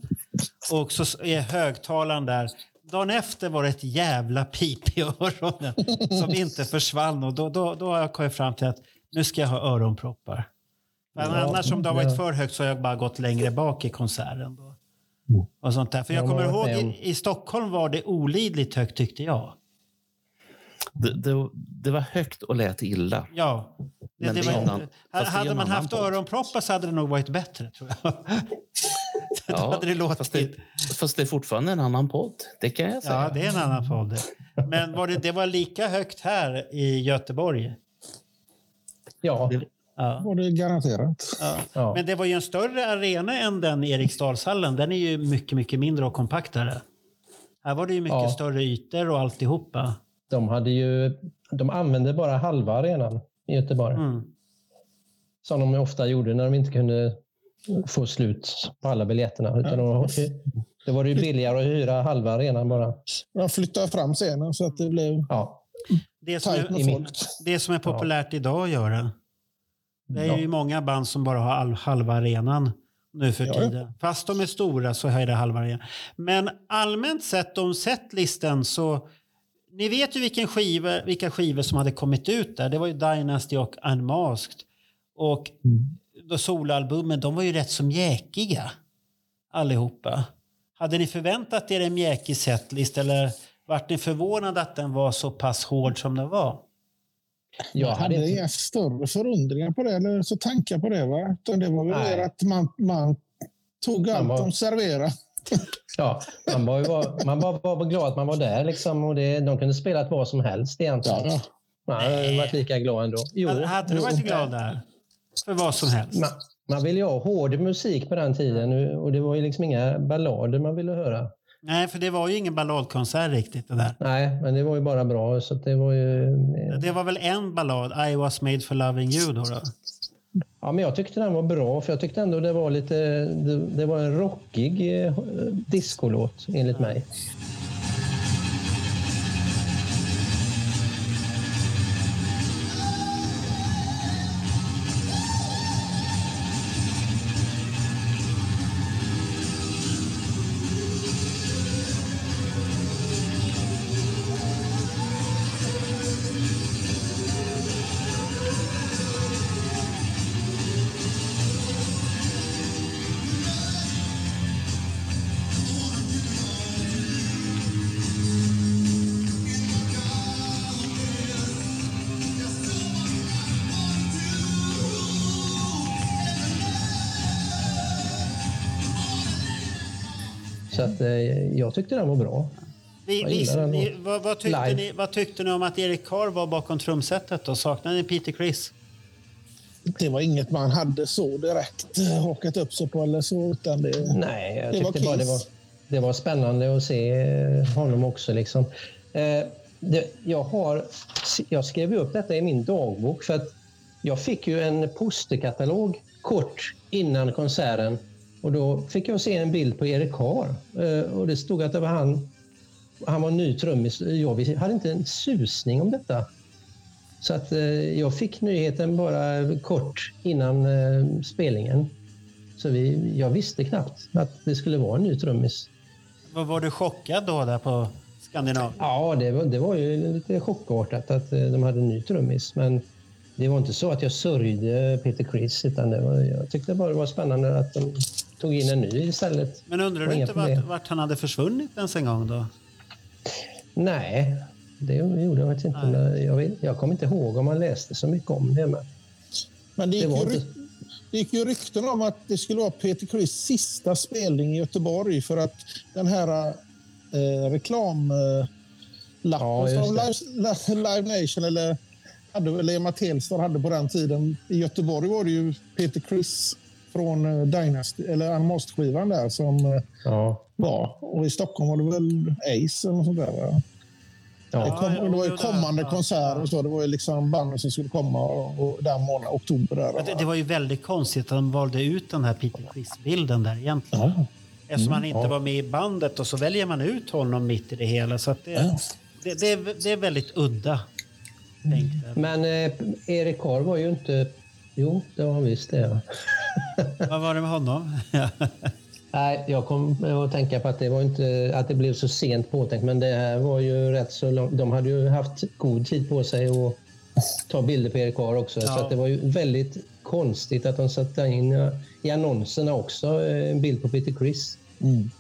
Och så är högtalaren där. Dagen efter var det ett jävla pip i öronen som inte försvann. Och då, då, då har jag kommit fram till att nu ska jag ha öronproppar. Men Ja, annars om det har varit ja. för högt så har jag bara gått längre bak i konserten. Då. Och sånt där. För jag Ja, kommer ihåg i, i Stockholm var det olidligt högt tyckte jag. Det, det, det var högt och lät illa. Ja. Det, Men det var, är hade man haft öronproppar så hade det nog varit bättre tror jag. Då hade det låtit. fast, det, fast det är fortfarande en annan podd. Det kan jag säga. Ja, det är en annan podd. Men var det, det var lika högt här i Göteborg? Ja, Ja. var det garanterat. ja. ja. Men det var ju en större arena än den Eriksdalshallen. Den är ju mycket, mycket mindre och kompaktare. Här var det ju mycket Ja. större ytor och alltihopa. De, hade ju, de använde bara halva arenan i Göteborg. Mm. Som de ofta gjorde när de inte kunde få slut på alla biljetterna. Utan de, det var det ju billigare att hyra halva arenan bara. De flyttade fram scenen så att det blev Ja, Det, som är, med folk. det som är populärt idag att göra. Det är Ja. ju många band som bara har halva arenan nu för Ja, ja. tiden. Fast de är stora så är det halva arenan. Men allmänt sett om setlisten så ni vet ju vilken skiva, vilka skivor som hade kommit ut där. Det var ju Dynasty och Unmasked. Och då soloalbumen, de var ju rätt så mjäkiga allihopa. Hade ni förväntat er en mjäkig setlist eller vart ni förvånade att den var så pass hård som den var? jag hade inte... inga större förundringar på det, eller så tankar på det. Va? Utan det var väl mer att man, man tog allt var- de serverade. Ja, man var, ju var, man var, var glad att man var där liksom, och det, de kunde spela vad som helst egentligen. Ja. Man hade varit lika glad ändå. Jo, Hade- du varit glad där? För vad som helst? man, man ville ju ha hård musik på den tiden och det var ju liksom inga ballader man ville höra. Nej, för det var ju ingen balladkonsert riktigt det där. Nej, men det var ju bara bra. Så det var ju... Det var väl en ballad, I was made for loving you då? då? Ja, men jag tyckte den var bra, för jag tyckte ändå det var lite... Det, det var en rockig eh, discolåt, enligt mig. Att, eh, jag tyckte den var bra. Vi, vi, vad, vad, tyckte ni, vad tyckte ni om att Erik Carr var bakom trumsetet? Då? Saknade ni Peter Criss? Det var inget man hade så direkt eh, hakat upp sig på eller så. Utan det, Nej, jag Det var tyckte bara det var, det var spännande att se eh, honom också. Liksom. Eh, det, jag, har, jag skrev upp detta i min dagbok för att jag fick ju en posterkatalog kort innan konserten och då fick jag se en bild på Erik Carr eh, och det stod att det var han. Han var ny trummis. Jag hade inte en susning om detta. Så att eh, jag fick nyheten bara kort innan eh, spelningen. Så vi, jag visste knappt att det skulle vara en ny trummis. Var, var du chockad då där på Skandinavien? Ja, det var, det var ju lite chockartat att de hade en ny trummis. Men det var inte så att jag sörjde Peter Criss, utan det var, jag tyckte bara det var spännande att de tog in en ny istället. Men undrar Det du inte vart, vart han hade försvunnit ens en gång då? Nej, det gjorde jag faktiskt inte. Jag, jag kommer inte ihåg om man läste så mycket om det. Men men det det gick, var ju, inte... det gick ju rykten om att det skulle vara Peter Criss sista spelning i Göteborg för att den här eh, reklamlappen Ja, just som det. Live, Live Nation eller, hade, eller Emma Telstar hade på den tiden. I Göteborg var det ju Peter Criss från eh, Dynasty, eller Animalist-skivan där som eh, Ja, var. Och i Stockholm var det väl Ace eller något sånt där. Va? Det, ja. kom, det var ju kommande ja, konserter och så. Det var ju liksom banden som skulle komma och, och den månaden, oktober. Där, Det, det var ju väldigt konstigt att de valde ut den här Peter Criss-bilden där egentligen. Ja. Eftersom han inte ja. var med i bandet och så väljer man ut honom mitt i det hela. Så att det, Ja. det, det, är, det är väldigt udda. Tänkte. Men eh, Erik Carr var ju inte... Jo, det var han visst det. Ja. Vad var det med honom? Nej, jag kom att tänka på att det, var inte, att det blev så sent påtänkt, men det här var ju rätt så långt. De hade ju haft god tid på sig att ta bilder på Erik Carr också, så Ja. att det var ju väldigt konstigt att de satte in eh, i annonserna också eh, en bild på Peter Criss. Mm.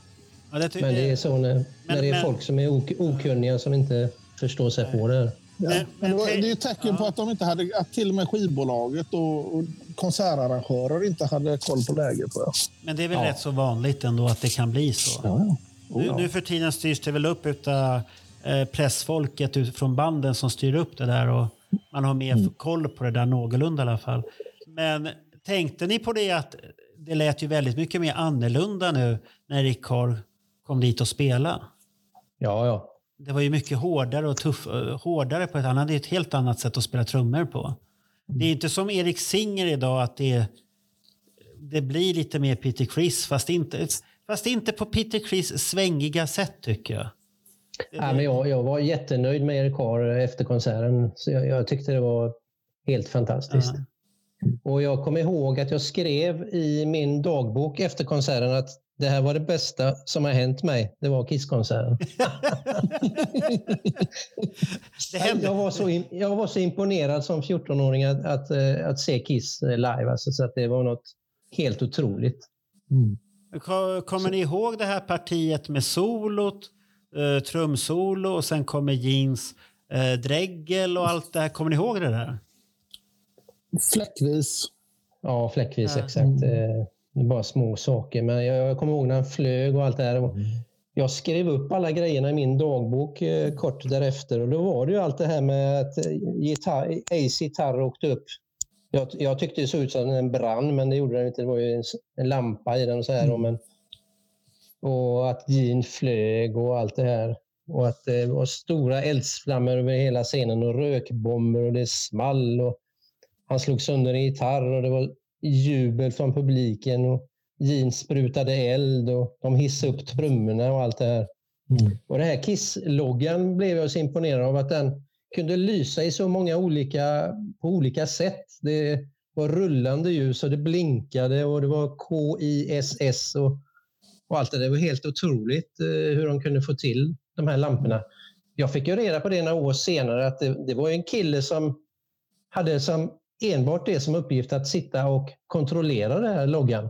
Ja, det Men det är så när, när det är men- folk som är ok okunniga som inte förstår sig på det. Här. Ja. Men- Men det, var, men- det är ju ett tecken på att de inte hade, att till och med skivbolaget och, och konsertarrangörer inte hade koll på läget. Jag. Men det är väl Ja. rätt så vanligt ändå att det kan bli så. Ja, ja. Nu, nu för tiden styrs det väl upp utav eh, pressfolket från banden som styr upp det där och man har mer Mm. koll på det där någorlunda i alla fall. Men tänkte ni på det att det lät ju väldigt mycket mer annorlunda nu när Rick Carr kom dit och spela? Ja, ja. Det var ju mycket hårdare och tuff, eh, hårdare på ett annat, det är ett helt annat sätt att spela trummor på. Det är inte som Erik Singer idag att det, det blir lite mer Peter Criss fast inte, fast inte på Peter Criss svängiga sätt tycker jag. Ja, men jag, jag var jättenöjd med Erik Carr efter konserten. Så jag, jag tyckte det var helt fantastiskt. Ja. Och jag kommer ihåg att jag skrev i min dagbok efter konserten att det här var det bästa som har hänt mig. Det var Kiss-konserten. Jag var, så in, jag var så imponerad som 14-åring att, att, eh, att se Kiss eh, live. Alltså, så att det var något helt otroligt. Ko- Kommer ni ihåg det här partiet med solot, eh, trumsolo och sen kommer jeans, eh, dregel och allt det här. Kommer ni ihåg det där? Fläckvis. Ja, fläckvis Ja. exakt. Eh, Det är bara små saker. Men jag, jag kommer ihåg när han flög och allt det här. Och Jag skrev upp alla grejerna i min dagbok eh, kort därefter och då var det ju allt det här med att eh, gitarr, Ace gitarr åkte upp. Jag, jag tyckte det såg ut som en brann, men det gjorde den inte. Det var ju en, en lampa i den och så här. då, Men, och att Gene flög och allt det här. Och att det var stora eldsflammor över hela scenen och rökbomber och det small. Och han slog sönder en gitarr och det var jubel från publiken. Och Gene sprutade eld och de hissade upp trummorna och allt det här. Och det här Kiss-loggan blev jag så imponerad av att den kunde lysa i så många olika, på olika sätt. Det var rullande ljus och det blinkade och det var K-I-S-S och, och allt det där. Det var helt otroligt eh, hur de kunde få till de här lamporna. Jag fick ju reda på det några år senare att det, det var en kille som hade som enbart det som uppgift att sitta och kontrollera den här loggan.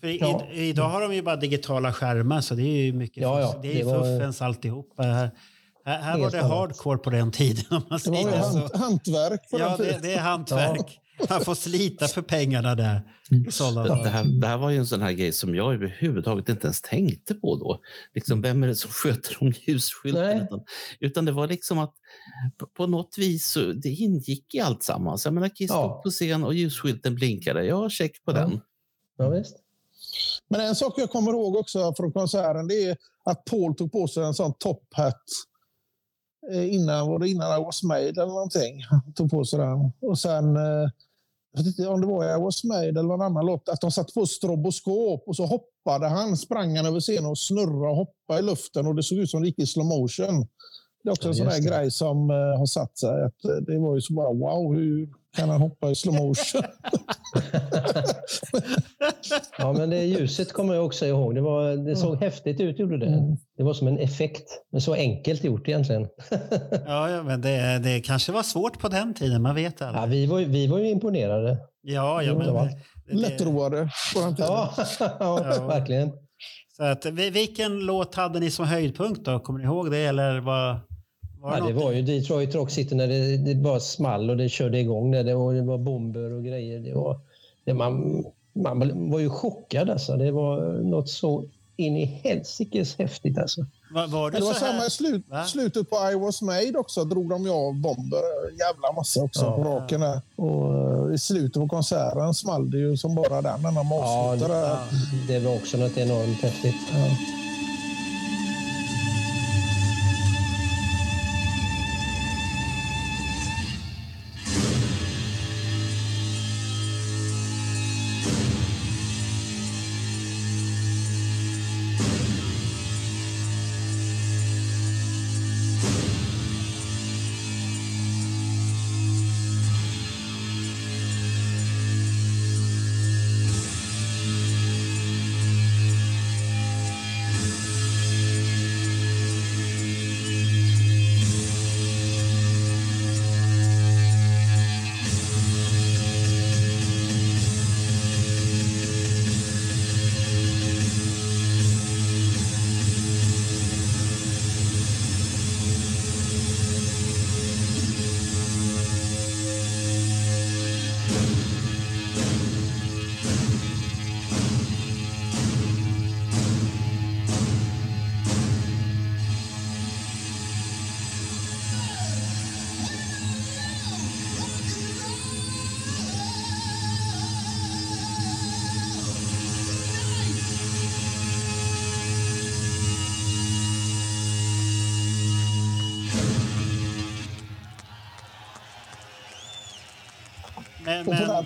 För i, Ja. idag har de ju bara digitala skärmar så det är ju mycket Ja, ja, det är ju det var- fuffens alltihopa. Här, här, här var det hardcore på den tiden om man Det var ju säger så. hant, hantverk på Ja, den det, tiden. det är hantverk. Man får slita för pengarna där. Det, här, det här var ju en sån här grej som jag överhuvudtaget inte ens tänkte på då. Liksom, vem är det som sköter om ljusskylten? Nej. Utan, utan det var liksom att på, något vis så, det ingick i allt sammans. Jag menar, Kiss Ja. på scen och ljusskylten blinkade. Jag har check på Ja. den. Ja, visst. Men en sak jag kommer ihåg också från konserten det är att Paul tog på sig en sån top hat eh, innan, var det innan I was made eller någonting. Han tog på sig den. Och sen, eh, jag vet inte om det var i was made eller någon annan låt, att de satte på stroboskop och så hoppade han, sprang han över scenen och snurrade och hoppade i luften och det såg ut som det gick i slow motion. Det är också Ja, en sån här grej som eh, har satt sig. Att, eh, det var ju så bara wow, hur kan han hoppa i slow motion? Ja, men det ljuset kommer jag också ihåg. Det, var, det såg häftigt ut, gjorde det. Mm. Det var som en effekt. Men så enkelt gjort egentligen. Ja, ja, men det, det kanske var svårt på den tiden, man vet Ja, aldrig. vi, var, ju- vi var ju imponerade. Ja, ja, men... det Lättroade på den tiden. Ja, ja, verkligen. Så att, vi- vilken låt hade ni som höjdpunkt då? Kommer ni ihåg det? Eller var, var Ja, det var ju Detroit Rock City när det, det bara small och det körde igång. Där. Det, var, det var bomber och grejer. Det var, det man, man var ju chockad alltså. Det var något så in i helsikes häftigt alltså. var, var det det var samma i slut, Va? slutet på I was made också. Drog de ju av bomber. Jävla massa också Ja. på raken där. Och eh, i slutet på konserten small det ju som bara den när de Ja, avslutade. det, där. det var också något enormt häftigt. Ja.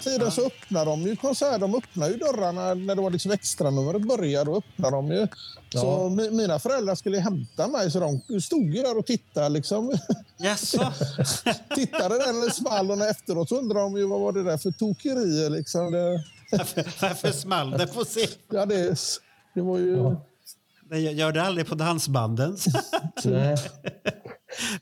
Tiden så öppnade de ju konserter. De öppnade ju dörrarna när det var liksom extranumret började. Då öppnade de ju. Så Ja. mi- mina föräldrar skulle hämta mig så de stod ju där och tittade. Liksom. Jaså? tittade det small och efteråt så undrade de ju vad var det där för tokerier. Liksom. Det, varför, varför small det på scen? ja, det, det var ju... Ja. Det gör det aldrig på dansbanden.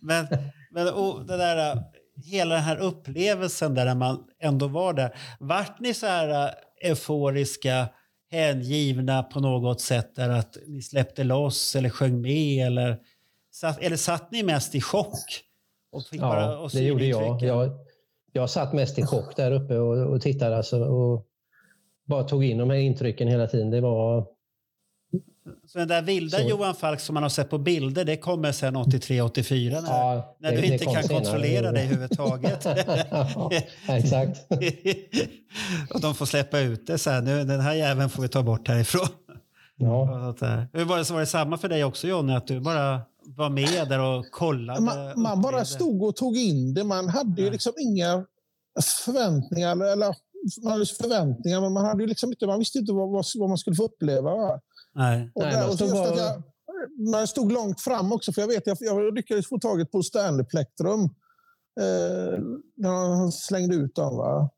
Men men och det där, hela den här upplevelsen där man ändå var där. Vart ni så här äh, euforiska, hängivna på något sätt där att ni släppte loss eller sjöng med eller satt, eller satt ni mest i chock? Och fick bara, Ja, och det gjorde jag. jag. Jag satt mest i chock där uppe och, och tittade. Alltså, och bara tog in de här intrycken hela tiden. Det var... Så den där vilda Så. Johan Falk som man har sett på bilder, det kommer sen 83-84 när, Ja, när du inte kan kontrollera dig överhuvudtaget. ja, exakt. och de får släppa ut det så här, nu, den här jäveln får vi ta bort härifrån. Ja. Där. Hur var det, så var det samma för dig också Johnny, att du bara var med där och kollade? Man, man bara stod och tog in det. Man hade ju liksom inga förväntningar. Eller, man hade förväntningar, men man, hade ju liksom inte, man visste inte vad, vad, vad man skulle få uppleva. Nej. Och Nej, där, och så just att bara- jag, man stod långt fram också, för jag vet jag, jag lyckades få taget på Stanley Plektrum. Eh, när han slängde ut dem. Va?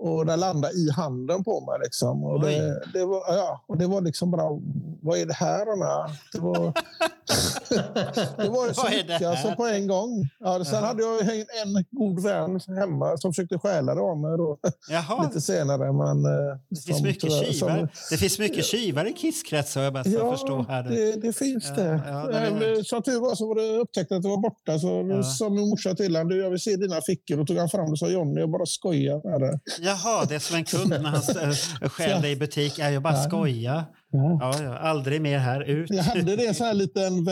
Och det landade i handen på mig. Liksom. Och, det, det var, ja, och det var liksom bara, vad är det här Anna? Det var, det var så det mycket alltså, på en gång. Ja, sen Jaha. hade jag en, god vän hemma som försökte stjäla det av mig då, lite senare. Men, eh, det finns som mycket tyvärr- som-. Det finns mycket tjuvar i kisskretsar, jag bara ska förstå här. det, det finns Ja, det. ja, det är- Men Som tur var så var det upptäckt att det var borta. Så Ja. sa min morsa till honom, jag vill se dina fickor. Då tog han fram det och sa Johnny, jag bara skojar med det. Jaha, det är som en kund när han stjäl dig i butik. Är jag bara Ja. skoja. Ja. Ja, ja, aldrig mer här, ut. Jag hade det så här liten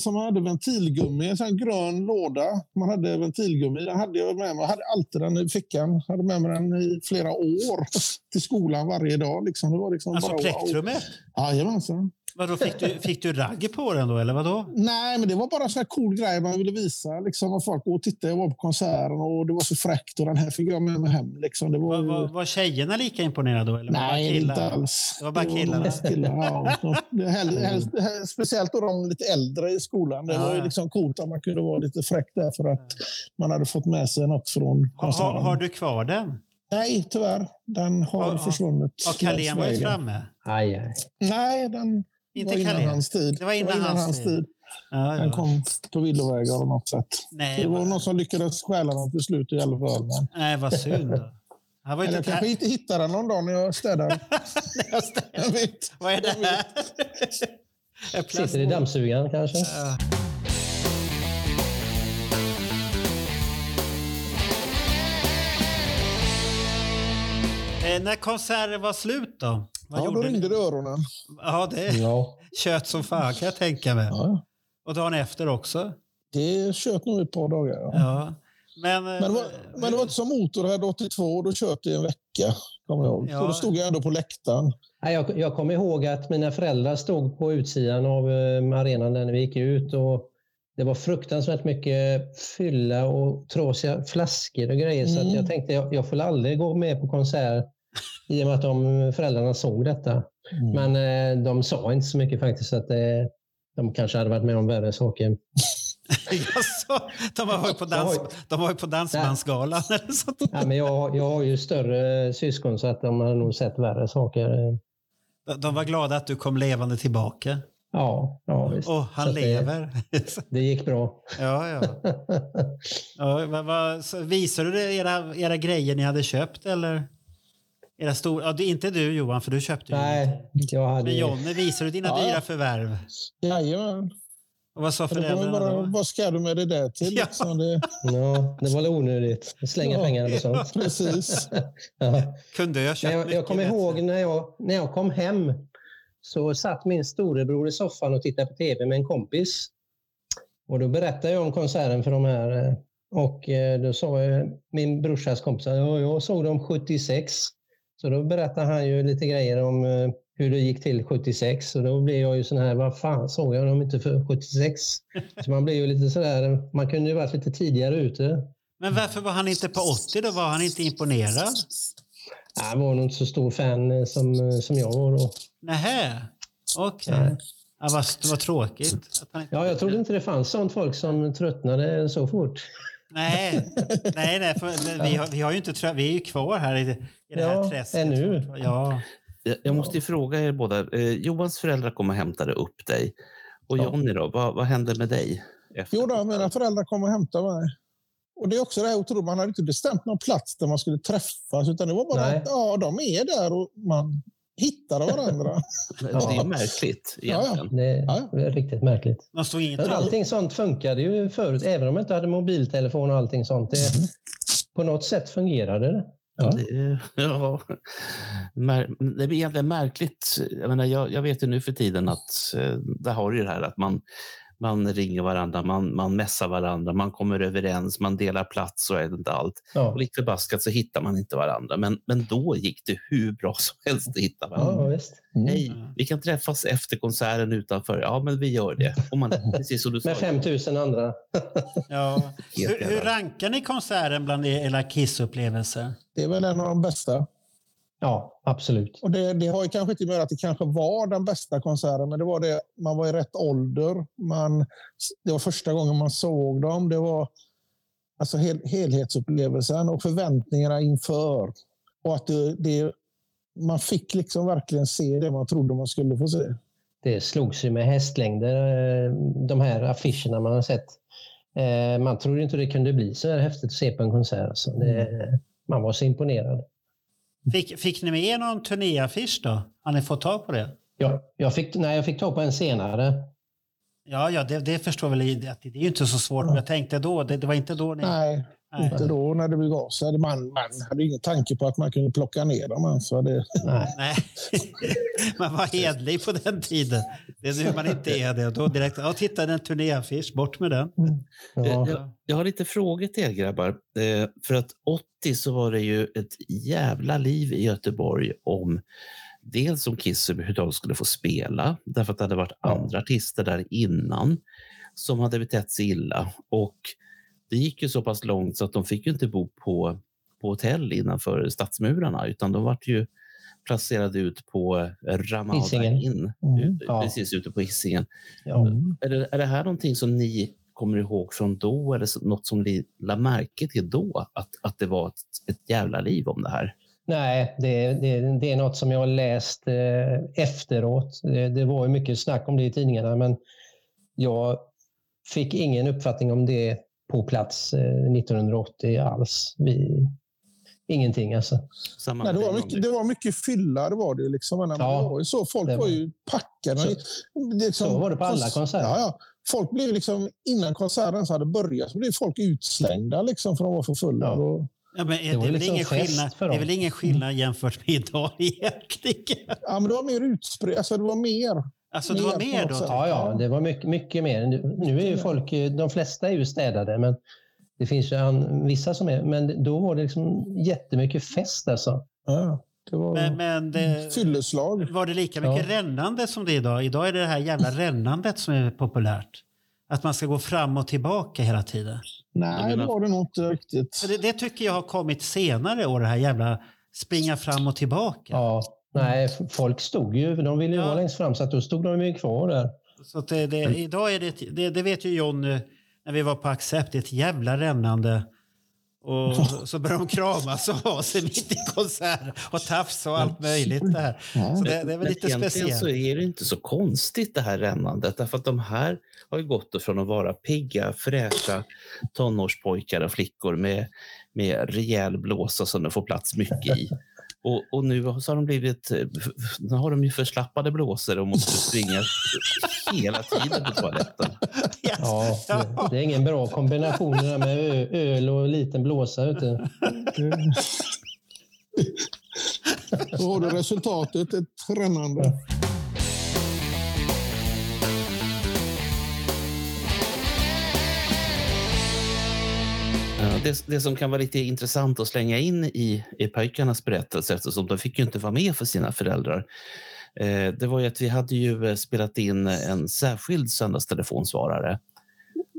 som hade ventilgummi, en sån här grön låda. Man hade ventilgummi. Den hade jag med mig. Jag hade alltid den i fickan. Jag hade med mig den i flera år till skolan varje dag. Liksom. Det var liksom Alltså bara, wow. plektrumet. Jajamensan. Vadå, fick du, fick du ragg på den då, eller vadå? Nej, men det var bara en sån här cool grej man ville visa. Liksom, och folk och tittade. Jag var på konserten och det var så fräckt och den här fick jag med mig hem. Liksom. Det var, Var, var, var tjejerna lika imponerade då? Eller Nej, killar? inte alls. Det var bara killarna. Ja. Det hell- Speciellt då de lite äldre i skolan. Det Ja, var ju liksom coolt att man kunde vara lite fräck där för att man hade fått med sig något från Har, konserten. har, har du kvar den? Nej, tyvärr. Den har har- försvunnit. Har Carlén varit framme? Aj, aj. Nej, den Inte var innan hans tid. Det var innan hans tid. Ja, Den ja. kom på villovägar på något sätt. Nej, Det var vad, någon som lyckades stjäla den till slut i alla fall. Men... nej, vad synd. då. Han var Eller inte jag kanske inte hittar den någon dag när jag städar. jag vet. Vad är det här? Sitter i dammsugaren kanske? Ja. Eh, när konserten var slut då? Vad Ja, då gjorde ringde ni? det öronen. Ja, det Ja. kött som fan kan jag tänka mig. Ja, Och dagen efter också. det kött nog ett par dagar. Ja. Ja. Men, eh, Men, det var, men det var inte som Motorhead 82, då kört det i en vecka. Kommer jag ihåg. Ja. Så då stod jag ändå på läktaren. Nej, Jag, jag kommer ihåg att mina föräldrar stod på utsidan av eh, arenan när vi gick ut. Och det var fruktansvärt mycket fylla och trasiga flaskor och grejer. Så att Mm. jag tänkte jag, jag får aldrig gå med på konsert i och med att de föräldrarna såg detta. Men eh, de sa inte så mycket faktiskt. Att, eh, de kanske hade varit med om värre saker. Jaså, de har varit på, dans, de har på Dansbandsgalan eller sånt. Ja, men jag, jag har ju större syskon så att de har nog sett värre saker. De- var glada att du kom levande tillbaka. Ja, ja visst. Åh, han Så att det- lever. Det gick bra. ja, ja. ja vad, vad, visade du era, era grejer ni hade köpt eller? Era stora, ja, det är inte du Johan, för du köpte ju lite. Nej, jag hade... Men Jonny, visade du dina Ja, ja. dyra förvärv? Jajamän. Och vad sa föräldrarna bara, då? vad ska du med det där till? Ja. Liksom det, Ja, det var onödigt. Slänga Ja. pengarna på sånt. precis. Ja. Kunde jag köpt jag, jag kommer ihåg när jag, när jag kom hem så satt min storebror i soffan och tittade på tv med en kompis. Och då berättade jag om konserten för de här. eh, Och eh, då sa jag, min brorsas kompis att ja, jag såg dem 76. Så då berättade han ju lite grejer om eh, hur det gick till 76. Och då blev jag ju sån här, vad fan såg jag dem inte för 76? Så man blev ju lite sådär, man kunde ju varit lite tidigare ute. Men varför var han inte på 80 då? Var han inte imponerad? Han var nog inte så stor fan eh, som, eh, som jag var då. Nähä, okej. Nej. Ja, vad, det var tråkigt. Ja, jag trodde inte det fanns sånt folk som tröttnade så fort. Nej, nej, nej för vi, har, vi, har ju inte, vi är ju kvar här i, i det här Ja, träsket. ännu. Ja, Jag, jag måste ju fråga er båda. Eh, Johans föräldrar kom och hämtade upp dig. Och Ja. Jonny då, vad, vad hände med dig? Efter Jo, då, mina föräldrar kom och hämtade mig. Och det är också det här otroligt, man hade inte bestämt någon plats där man skulle träffas, utan det var bara Nej. att ja, de är där och man hittade varandra. Det är märkligt Ja, ja. egentligen. Det Ja. är riktigt märkligt. man stod inget Allting sånt funkade ju förut, även om jag inte hade mobiltelefon och allting sånt. Det, på något sätt fungerade det. Ja. Det, ja. Det blir egentligen märkligt. Jag, menar, jag, jag vet ju nu för tiden att eh, där har du ju det här att man, man ringer varandra, man, man messar varandra, man kommer överens, man delar plats och inte allt. Ja. Och lite förbaskat så hittar man inte varandra. Men, men då gick det hur bra som helst att hitta varandra. Ja, visst. Hej, Mm. vi kan träffas efter konserten utanför. Ja, men vi gör det. Och man, precis som du sa. Med 5000 andra. Ja. Hur, hur rankar ni konserten bland era Kiss-upplevelser? Det är väl en av de bästa. Ja, absolut. Och det, det har ju kanske inte med att det kanske var den bästa konserten, men det var det. Man var i rätt ålder. Man, det var första gången man såg dem. Det var alltså hel, helhetsupplevelsen och förväntningarna inför. Och att det, det, man fick liksom verkligen se det man trodde man skulle få se. Det slogs ju med hästlängder, eh, de här affischerna man har sett. Eh, Man trodde inte det kunde bli så här häftigt att se på en konsert. Alltså. Det, man var så imponerad. Fick, fick ni med er någon turnéaffisch då? Har ni fått tag på det? Jag, jag, fick, nej, jag fick tag på en senare. Ja, ja det, det förstår väl att det är ju inte så svårt. Men jag tänkte då, det, det var inte då ni... Nej, Nej. inte då när det begav sig. Man, man hade ingen tanke på att man kunde plocka ner dem. Alltså det, Nej. Nej. man var hedlig på den tiden. Det är nu man inte är det. Då direkt, ja titta en turnéaffisch, bort med den. Ja. Jag, jag har lite frågor till er grabbar. Eh, för att 80 så var det ju ett jävla liv i Göteborg om dels om Kiss överhuvudtaget skulle få spela, därför att det hade varit andra artister där innan som hade betett sig illa. Och det gick ju så pass långt så att de fick ju inte bo på, på hotell innanför stadsmurarna, utan de vart ju placerade ut på Ramada. Inn, Mm. ut- Ja. precis ute på Hisingen. Ja. Är det, är det här någonting som ni kommer ihåg från då eller något som ni la märke till då? Att, att det var ett, ett jävla liv om det här? Nej, det, det, det är något som jag läst eh, efteråt. Det, det var ju mycket snack om det i tidningarna, men jag fick ingen uppfattning om det på plats eh, 1980 alls. Vi, ingenting alltså. Samma nej, det, var mycket, det var mycket fylla. Det var det, liksom. Men Ja, det var ju så. Folk det var, var- ju packade. Så- Det liksom- så var det på alla kons- konserter. Ja, ja. Folk blev liksom, innan konserten hade börjat så blev folk utslängda liksom, för att de var för fulla. Ja. Och, Ja, men är, Det det, var är väl liksom ingen skillnad, för det är väl ingen skillnad jämfört med idag egentligen? ja, men det var mer utspritt. Alltså, det var mer. Alltså det var Mer då? Ja, ja, det var mycket, mycket mer. Nu, är ju folk, eh, de flesta är ju städade, men det finns ju an, vissa som är, men då var det liksom jättemycket fest alltså. Ja, det var Men, men det, fylleslag. var det lika mycket rännande som det är idag? Idag är det det här jävla rännandet som är populärt. Att man ska gå fram och tillbaka hela tiden. Nej, menar- det var det nog inte riktigt. Det, det tycker jag har kommit senare år, det här jävla springa fram och tillbaka. Ja, nej, folk stod ju, de ville ju Ja. vara längst fram så att då stod de ju kvar där. Så att det, det, idag är det, ett- det, det vet ju John när vi var på Accept, det är ett jävla rännande. Och så börjar de kramas och ha sig mitt i konserten och tafsa och allt möjligt där. Ja. Så det, det är väl lite egentligen så speciellt. är det inte så konstigt det här rännandet. Därför att de här har ju gått från att vara pigga, fräscha tonårspojkar och flickor med, med rejäl blåsa som de får plats mycket i. Och, och nu så har de blivit eh, nu har de ju förslappade blåsor och måste springa hela tiden på toaletten. Ja, det, det är ingen bra kombination det där med ö, öl och liten blåsa. Du. Då har du resultatet, ett rännande. Det, det som kan vara lite intressant att slänga in i, i pojkarnas berättelse eftersom de fick ju inte vara med för sina föräldrar. Eh, det var ju att vi hade ju eh, spelat in en särskild söndagstelefonsvarare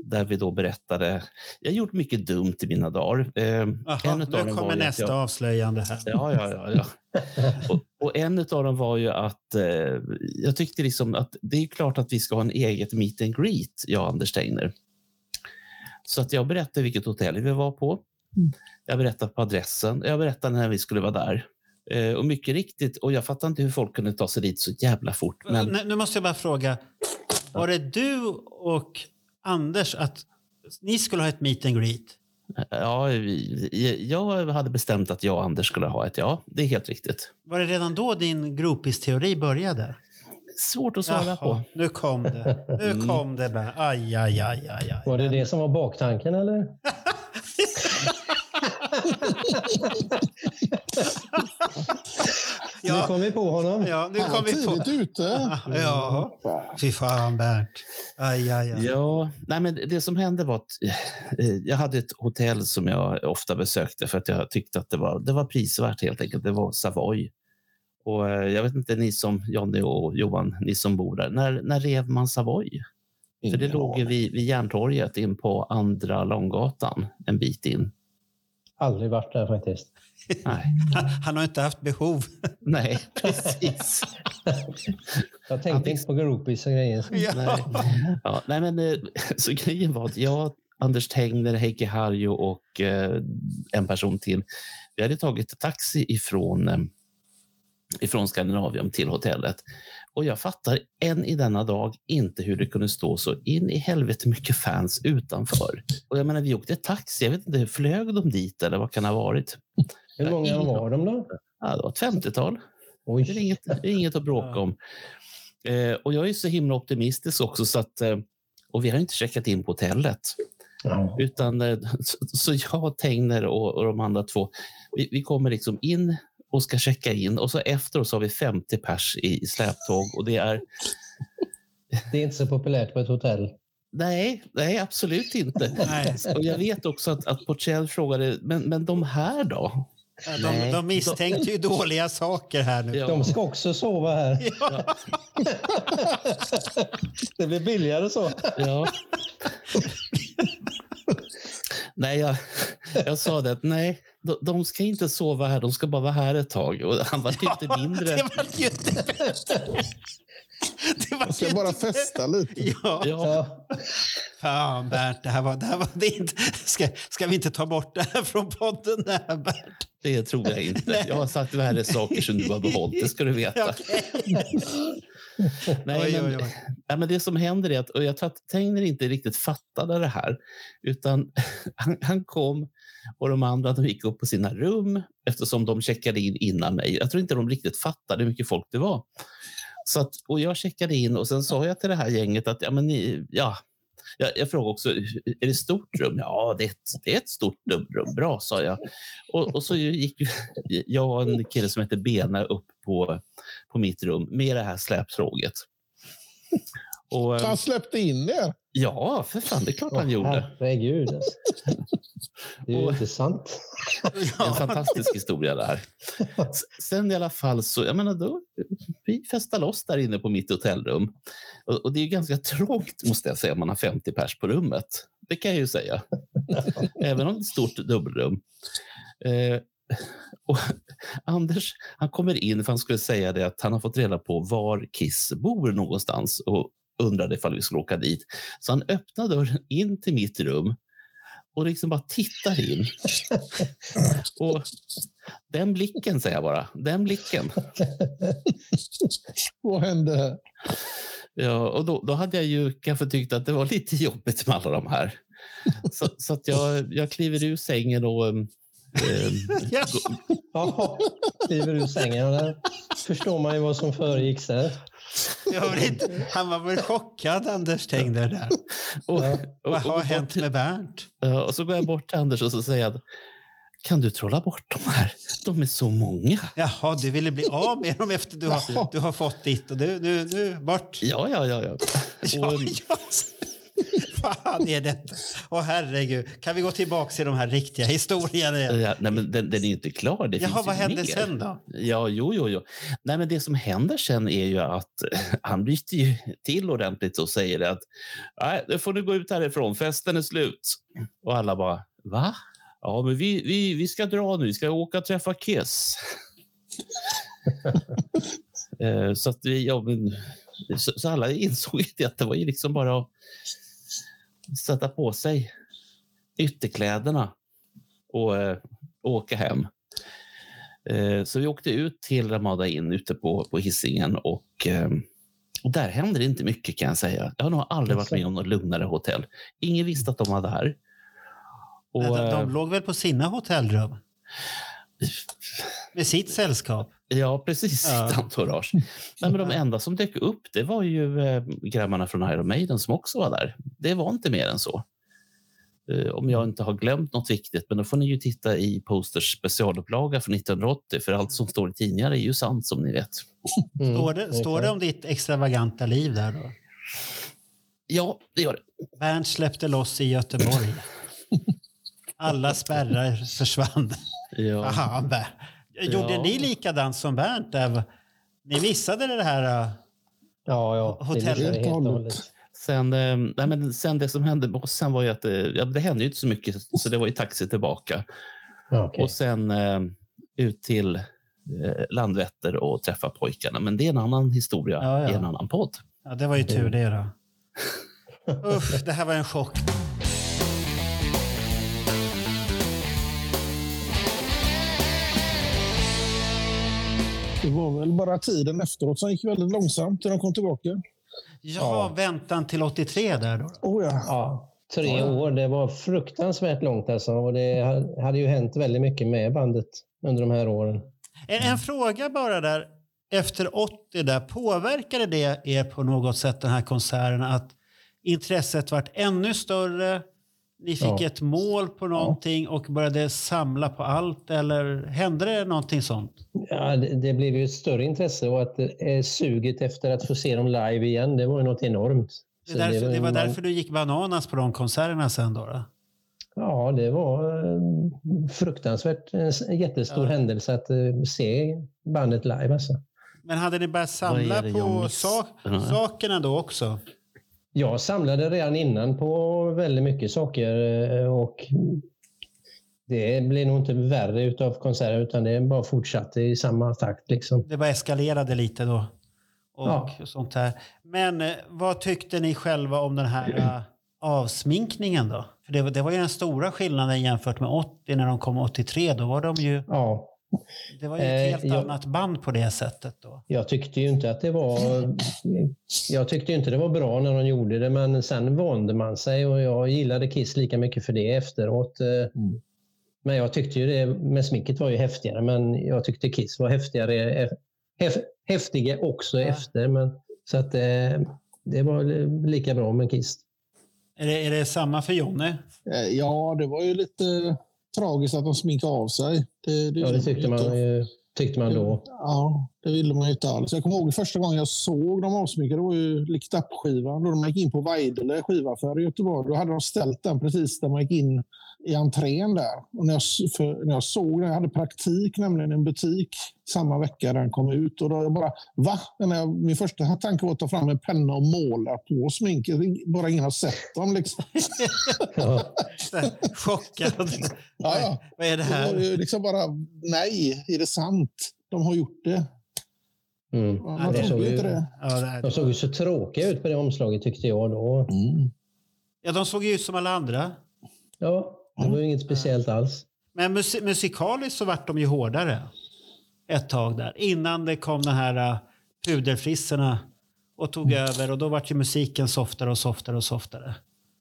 där vi då berättade. Jag har gjort mycket dumt i mina dagar. Eh, Jaha, en nu kommer nästa jag- avslöjande här. Ja, ja, ja. ja. Och, och en av dem var ju att eh, jag tyckte liksom att det är klart att vi ska ha en eget meet and greet, jag och Anders Steiner. Så att jag berättade vilket hotell vi var på. Jag berättade på adressen. Jag berättade när vi skulle vara där. Eh, och mycket riktigt, och jag fattar inte hur folk kunde ta sig dit så jävla fort. Men Nu, nu måste jag bara fråga. Var det du och Anders att ni skulle ha ett meet and greet? ja, jag hade bestämt att jag och Anders skulle ha ett ja. Det är helt riktigt. Var det redan då din gropis-teori började? Svårt att svara på. nu kom det. Nu Mm. kom det bara. Aj, aj, aj, aj, aj. Var det det som var baktanken eller? Nu Ja, kom vi på honom. ja nu Han kom var vi på... tidigt ute. Ja, fy fan Bernt. Aj, aj, aj. Ja, nej men det som hände var att eh, jag hade ett hotell som jag ofta besökte för att jag tyckte att det var, det var prisvärt helt enkelt. Det var Savoy. Och eh, jag vet inte, ni som Jonny och Johan, ni som bor där, när, när rev man Savoy? För det låg ju vid, vid Järntorget in på andra Långgatan en bit in. Aldrig varit där faktiskt. Nej, Han, han har inte haft behov. nej precis. Jag tänkte inte på groupies och grejer. Nej. Ja, nej men, eh, så grejen var att jag, Anders Tengner, Heikki Harjo och eh, en person till, vi hade tagit taxi ifrån, eh, ifrån Skandinavium till hotellet. Och jag fattar än i denna dag inte hur det kunde stå så in i helvete mycket fans utanför. Och jag menar, vi åkte taxi, jag vet inte, flög de dit eller vad kan det ha varit? Hur många var de då? Ja, det var ett 50-tal. Det är inget, det är inget att bråka om. Eh, och jag är så himla optimistisk också så att eh, och vi har inte checkat in på hotellet. Ja. Utan, eh, så, så jag, Tegner och, och de andra två, vi, vi kommer liksom in och ska checka in och så efteråt så har vi 50 pers i, släptåg och det är Det är inte så populärt på ett hotell. nej, nej absolut inte. Nej. Och jag vet också att, att Portell frågade, men, men de här då? De, Nej. de misstänkte ju dåliga saker här nu. Ja. De ska också sova här. Ja. Det blir billigare så. Ja. nej, jag, jag sa det att nej, de, de ska inte sova här, de ska bara vara här ett tag. Och han var inte mindre. Det var ju inte bättre. Det var Jag ska bara inte festa lite. Ja, Ja, fan Bernt, det här var, det här var det inte. Ska, ska vi inte ta bort det här från podden? Det här, Bernt? det tror jag inte. Jag har sagt värre saker som du har behållit, det ska du veta. Okej. Nej, Oj, men, oj, oj. Ja, men det som händer är att, och jag tror att Tegner inte riktigt fattade det här, utan han, han kom och de andra de gick upp på sina rum eftersom de checkade in innan mig. Jag tror inte de riktigt fattade hur mycket folk det var. Så att, och jag checkade in och sen sa jag till det här gänget att ja, men ni, ja, jag, jag frågade också, är det ett stort rum? Ja, det är ett, det är ett stort rum. Bra, sa jag. Och, och så gick jag och en kille som heter Bena upp på, på mitt rum med det här släptråget. Och, Så eh, han släppte in er. ja, för fan, det är klart han gjorde. Herregud. alltså. Det är ju sant. En fantastisk historia där. S- Sen i alla fall så, jag menar då, vi festade loss där inne på mitt hotellrum. Och, och det är ganska trångt måste jag säga, om man har 50 pers på rummet. Det kan jag ju säga. Även om det är ett stort dubbelrum. Eh, och Anders, han kommer in för han skulle säga det att han har fått reda på var Kiss bor någonstans och undrade ifall vi skulle åka dit. Så han öppnar dörren in till mitt rum och liksom bara tittar in. Och den blicken, säger jag bara. Den blicken. Vad hände? Ja, och då, då hade jag ju kanske tyckt att det var lite jobbigt med alla de här. Så, så att jag, jag kliver ur sängen och... Um, Ja. Jaha, kliver ur sängen. och Där förstår man ju vad som föregicks där. Jag inte, han var väl chockad, Anders Tengner. Där. och, Ja. och, Vad har och, hänt med Bernt? Och så går jag bort till Anders och så säger jag kan du trolla bort de här? De är så många. Jaha, du ville bli av med dem efter du har, du har fått ditt. Och du, du, du, bort. Ja, ja, ja. ja. Ja, Och, ja. Fan är detta? Åh herregud. Kan vi gå tillbaka till de här riktiga historierna igen? ja, nej, men den, den är inte klar. Det Jaha, vad hände mer. sen då? Ja, jo, jo, jo. Nej, men det som händer sen är ju att han byter ju till ordentligt och säger att nej, nu får du gå ut härifrån, festen är slut. Och alla bara, va? Ja, men vi, vi, vi ska dra nu, vi ska åka och träffa Kiss. Eh, så, att vi, ja, men, så, alla insåg att det var ju liksom bara att sätta på sig ytterkläderna och eh, åka hem. Eh, Så vi åkte ut till Ramada Inn ute på, på Hisingen och, eh, och där hände det inte mycket kan jag säga. Jag har nog aldrig varit med om något lugnare hotell. Ingen visste att de var där. Och, de, eh, de låg väl på sina hotellrum? Med sitt sällskap? Ja, precis. Ja. Sitt entourage. Nej, men de enda som dök upp det var ju eh, grabbarna från Iron Maiden som också var där. Det var inte mer än så. Eh, om jag inte har glömt något viktigt. Men då får ni ju titta i Posters specialupplaga från 1980. För allt som står i tidningar är ju sant som ni vet. Mm, Står det, står det om ditt extravaganta liv där då? Ja, det gör det. Bernt släppte loss i Göteborg. Alla spärrar försvann. Ja. Aha, Gjorde Ja. ni likadant som Bernt? Där? Ni missade det här? äh, Ja, ja. Hotell- Det missade jag helt och hållet. Sen, eh, nej, men sen det som hände med oss sen var ju att eh, ja, det hände ju inte så mycket. Så det var ju taxi tillbaka. Okej. Och sen eh, ut till eh, Landvetter och träffa pojkarna. Men det är en annan historia Ja, ja. i en annan podd. Ja, det var ju tur det då. Uff, det här var en chock. Det var väl bara tiden efteråt som gick väldigt långsamt när de kom tillbaka. Ja, väntan till 83 där då. Oh ja. Ja, tre år. Det var fruktansvärt långt alltså. Och det hade ju hänt väldigt mycket med bandet under de här åren. En, en fråga bara där. Efter 80 där, påverkade det er på något sätt den här konserten att intresset vart ännu större? Ni fick Ja. ett mål på någonting och började samla på allt eller hände det någonting sånt? Ja, det, det blev ju ett större intresse och att eh, suget efter att få se dem live igen, det var ju något enormt. Det, Så är därför, det var man- därför du gick bananas på de konserterna sen då? då? Ja, det var eh, fruktansvärt en en jättestor Ja. händelse att eh, se bandet live. Alltså. Men hade ni börjat samla det på sak, Ja. sakerna då också? Jag samlade redan innan på väldigt mycket saker eh, och det blev nog inte värre utav konserter utan det bara fortsatte i samma takt. Liksom. Det bara eskalerade lite då. Och Ja. sånt här. Men eh, vad tyckte ni själva om den här eh, avsminkningen då? För det, var- det var ju den stora skillnaden jämfört med 80 när de kom 83. Då var de ju, Ja, det var ju ett Eh, helt jag- annat band på det sättet då. jag tyckte ju inte att det var... Jag tyckte inte det var bra när de gjorde det men sen vande man sig och jag gillade Kiss lika mycket för det efteråt. eh, Mm. Men jag tyckte ju det med sminket var ju häftigare men jag tyckte Kiss var häftigare, eh, häf, häftiga också Ja. efter. Men, så att eh, det var lika bra med Kiss. Är det, är det samma för Jonny? Ja, det var ju lite tragiskt att de sminkade av sig. Det, det, Ja, det tyckte man, tyckte man då. Ja, det ville man ju inte alls. Jag kommer ihåg första gången jag såg dem avsminkade, det var ju Licked Up-skivan. Då de gick in på Weidele skivaffär i Göteborg. Då hade de ställt den precis där man gick in i entrén där. Och när jag, för, när jag såg den, jag hade praktik nämligen i en butik samma vecka den kom ut. Och då jag bara, va? När jag, min första tanke var att ta fram en penna och måla på sminket. Bara ingen har sett dem liksom. Ja. Så här, Chockad. Ja, ja. Vad är det Det var här? ju liksom bara, nej, är det sant? De har gjort det. Mm. Man det såg ju- inte det. Ja, här. De såg ju så tråkiga ut på det omslaget tyckte jag då. ja, de såg ju ut som alla andra. Ja, det var ju inget speciellt alls. Men musik musikaliskt så vart de ju hårdare ett tag där. Innan det kom de här uh, puderfrissorna och tog över och då vart ju musiken softare och softare och softare.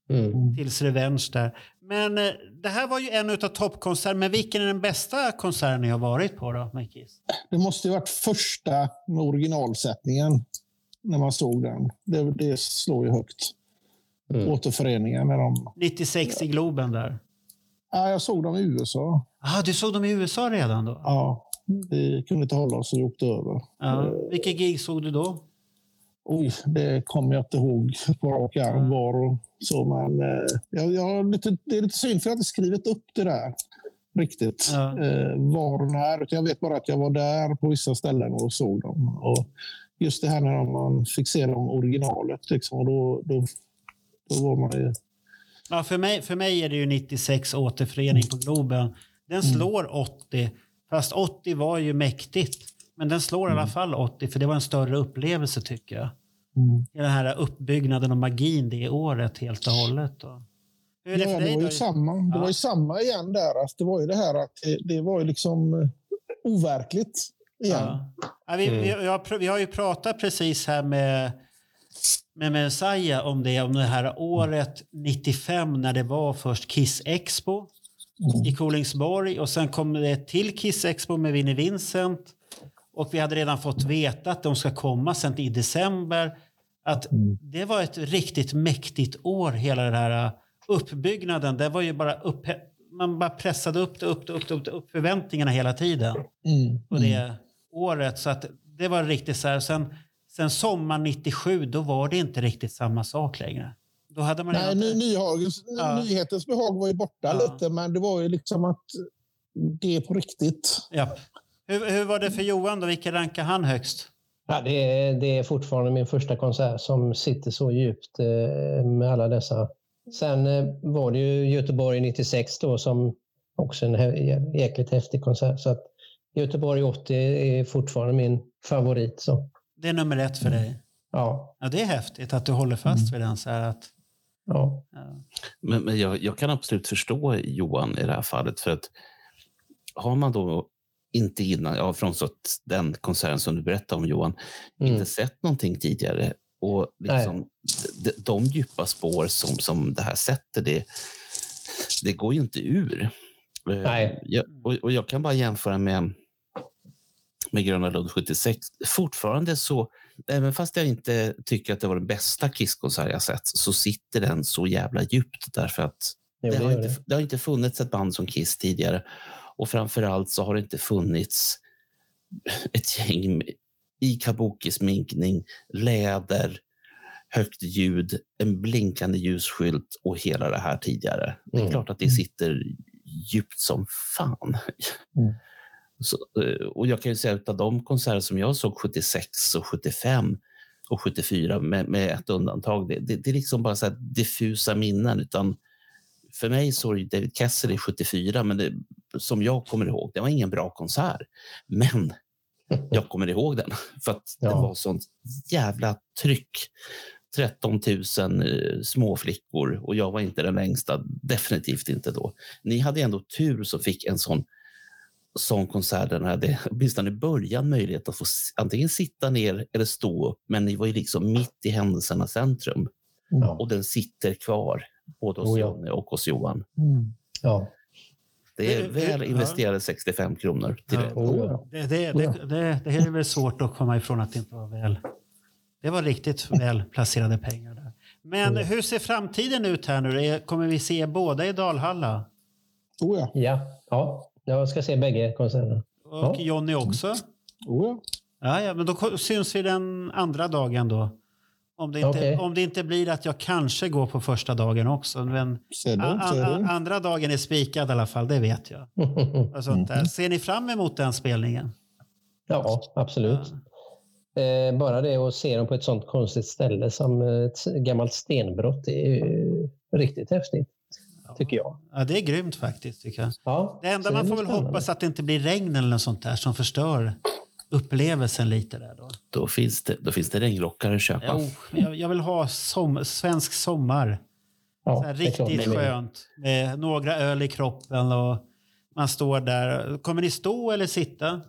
Mm. Tills Revenge där. Men eh, det här var ju en av toppkonserterna. Men vilken är den bästa konserten ni har varit på då med Kiss? Det måste ju varit första med originalsättningen när man såg den. Det, det slår ju högt. Mm. Återföreningen med dem. 96 i Globen där. Ja, jag såg dem i USA. Ah, du såg dem i USA redan då? Ja, vi kunde inte hålla oss och vi åkte över. Ja. Vilka gig såg du då? Oj, det kommer jag inte ihåg på rak arm var och så. Men eh, jag, jag, det är lite synd för jag har inte skrivit upp det där riktigt. Ja. Eh, var och när. Jag vet bara att jag var där på vissa ställen och såg dem. Och just det här när man fick se dem originalet. Liksom, och då, då, då var man ju... Ja, för, mig, för mig är det ju 96 återförening på Globen. Den slår 80, fast 80 var ju mäktigt. Men den slår i alla fall 80, för det var en större upplevelse tycker jag. I Den här uppbyggnaden och magin det året helt och hållet. Då. Hur är det Ja, för det dig var, ju samma, det Ja. var ju samma igen där. Alltså, det var ju det här att det, det var ju liksom eh, overkligt igen. Ja. Ja, vi, vi, vi, har, vi har ju pratat precis här med, med Messiah om det, om det här året 95 när det var först Kiss Expo i Kolingsborg och sen kom det till Kiss Expo med Vinnie Vincent och vi hade redan fått veta att de ska komma sen i december. Att det var ett riktigt mäktigt år, hela det här uppbyggnaden, det var ju bara upp, man bara pressade upp det, upp det, upp det, upp, det, upp förväntningarna hela tiden Mm. på det året. Så att det var riktigt så här. Sen, sen sommar 97, då var det inte riktigt samma sak längre. Då hade man Nej, ny, Nyhagens, Ja. Nyhetens behag var ju borta Ja. lite, men det var ju liksom att det är på riktigt. Ja. Hur, hur var det för Johan då? Vilka rankar han högst? Ja, det, är, det är fortfarande min första konsert som sitter så djupt eh, med alla dessa. Sen eh, var det ju Göteborg 96 då som också en jäkligt häftig konsert. Så att Göteborg 80 är fortfarande min favorit. Så, Det är nummer ett för dig. ja, Ja, det är häftigt att du håller fast vid den. Så här att, ja. ja. Men, men jag, jag kan absolut förstå Johan i det här fallet. För att har man då inte innan, ja, frånsett den konserten som du berättade om Johan, Mm. inte sett någonting tidigare. Och liksom, de, de djupa spår som, som det här sätter, det, det går ju inte ur. Eh, Nej. Jag, och, och jag kan bara jämföra med, med Gröna Lund 76. Fortfarande så, även fast jag inte tycker att det var den bästa Kisskonsert jag sett, så sitter den så jävla djupt därför att Jo, det, det har inte, det. det har inte funnits ett band som Kiss tidigare. Och framför allt så har det inte funnits ett gäng i kabuki-sminkning, läder, högt ljud, en blinkande ljusskylt och hela det här tidigare. Det är Mm. klart att det sitter djupt som fan. Mm. Så, eh, och jag kan ju säga att de konserter som jag såg 76 och 75 och 74 med, med ett undantag, det, det, det är liksom bara så diffusa minnen. Utan för mig så är det David i 74, men det, som jag kommer ihåg, det var ingen bra konsert. Men jag kommer ihåg den för att det Ja. var sånt jävla tryck. 13 000 eh, småflickor och jag var inte den längsta. Definitivt inte då. Ni hade ändå tur som fick en sån, sån konsert där ni hade åtminstone i början möjlighet att få antingen sitta ner eller stå upp. Men ni var ju liksom mitt i händelsernas centrum Ja. och den sitter kvar både hos Oh ja. Jonny och hos Johan. Ja. Det är det- väl investerade 65 kronor till Ja. det. Oh, ja. Det, det, det, det, det här är väl svårt att komma ifrån att det inte var väl. Det var riktigt väl placerade pengar där. Men hur ser framtiden ut här nu? Kommer vi se båda i Dalhalla? Oh ja. Ja. ja, jag ska se bägge konserterna. Och Ja. Jonny också? Oh ja. Ja, ja, men då syns vi den andra dagen då. Om det, inte, Okej. om det inte blir att jag kanske går på första dagen också. Men Ser du? a, Ser a, du? andra dagen är spikad i alla fall, det vet jag. Och sånt där. Ser ni fram emot den spelningen? ja, absolut. Eh, bara det att se dem på ett sånt konstigt ställe som ett gammalt stenbrott det är ju riktigt häftigt, tycker jag. Ja, det är grymt faktiskt tycker jag. Ja, Det enda man får väl hoppas att det inte blir regn eller något sånt där som förstör upplevelsen lite där då. Då finns det, då finns det regnrockar att köpa. Jo, jag, jag vill ha som, svensk sommar. Ja, så här, klart riktigt det. skönt. Med några öl i kroppen och man står där. Kommer ni stå eller sitta?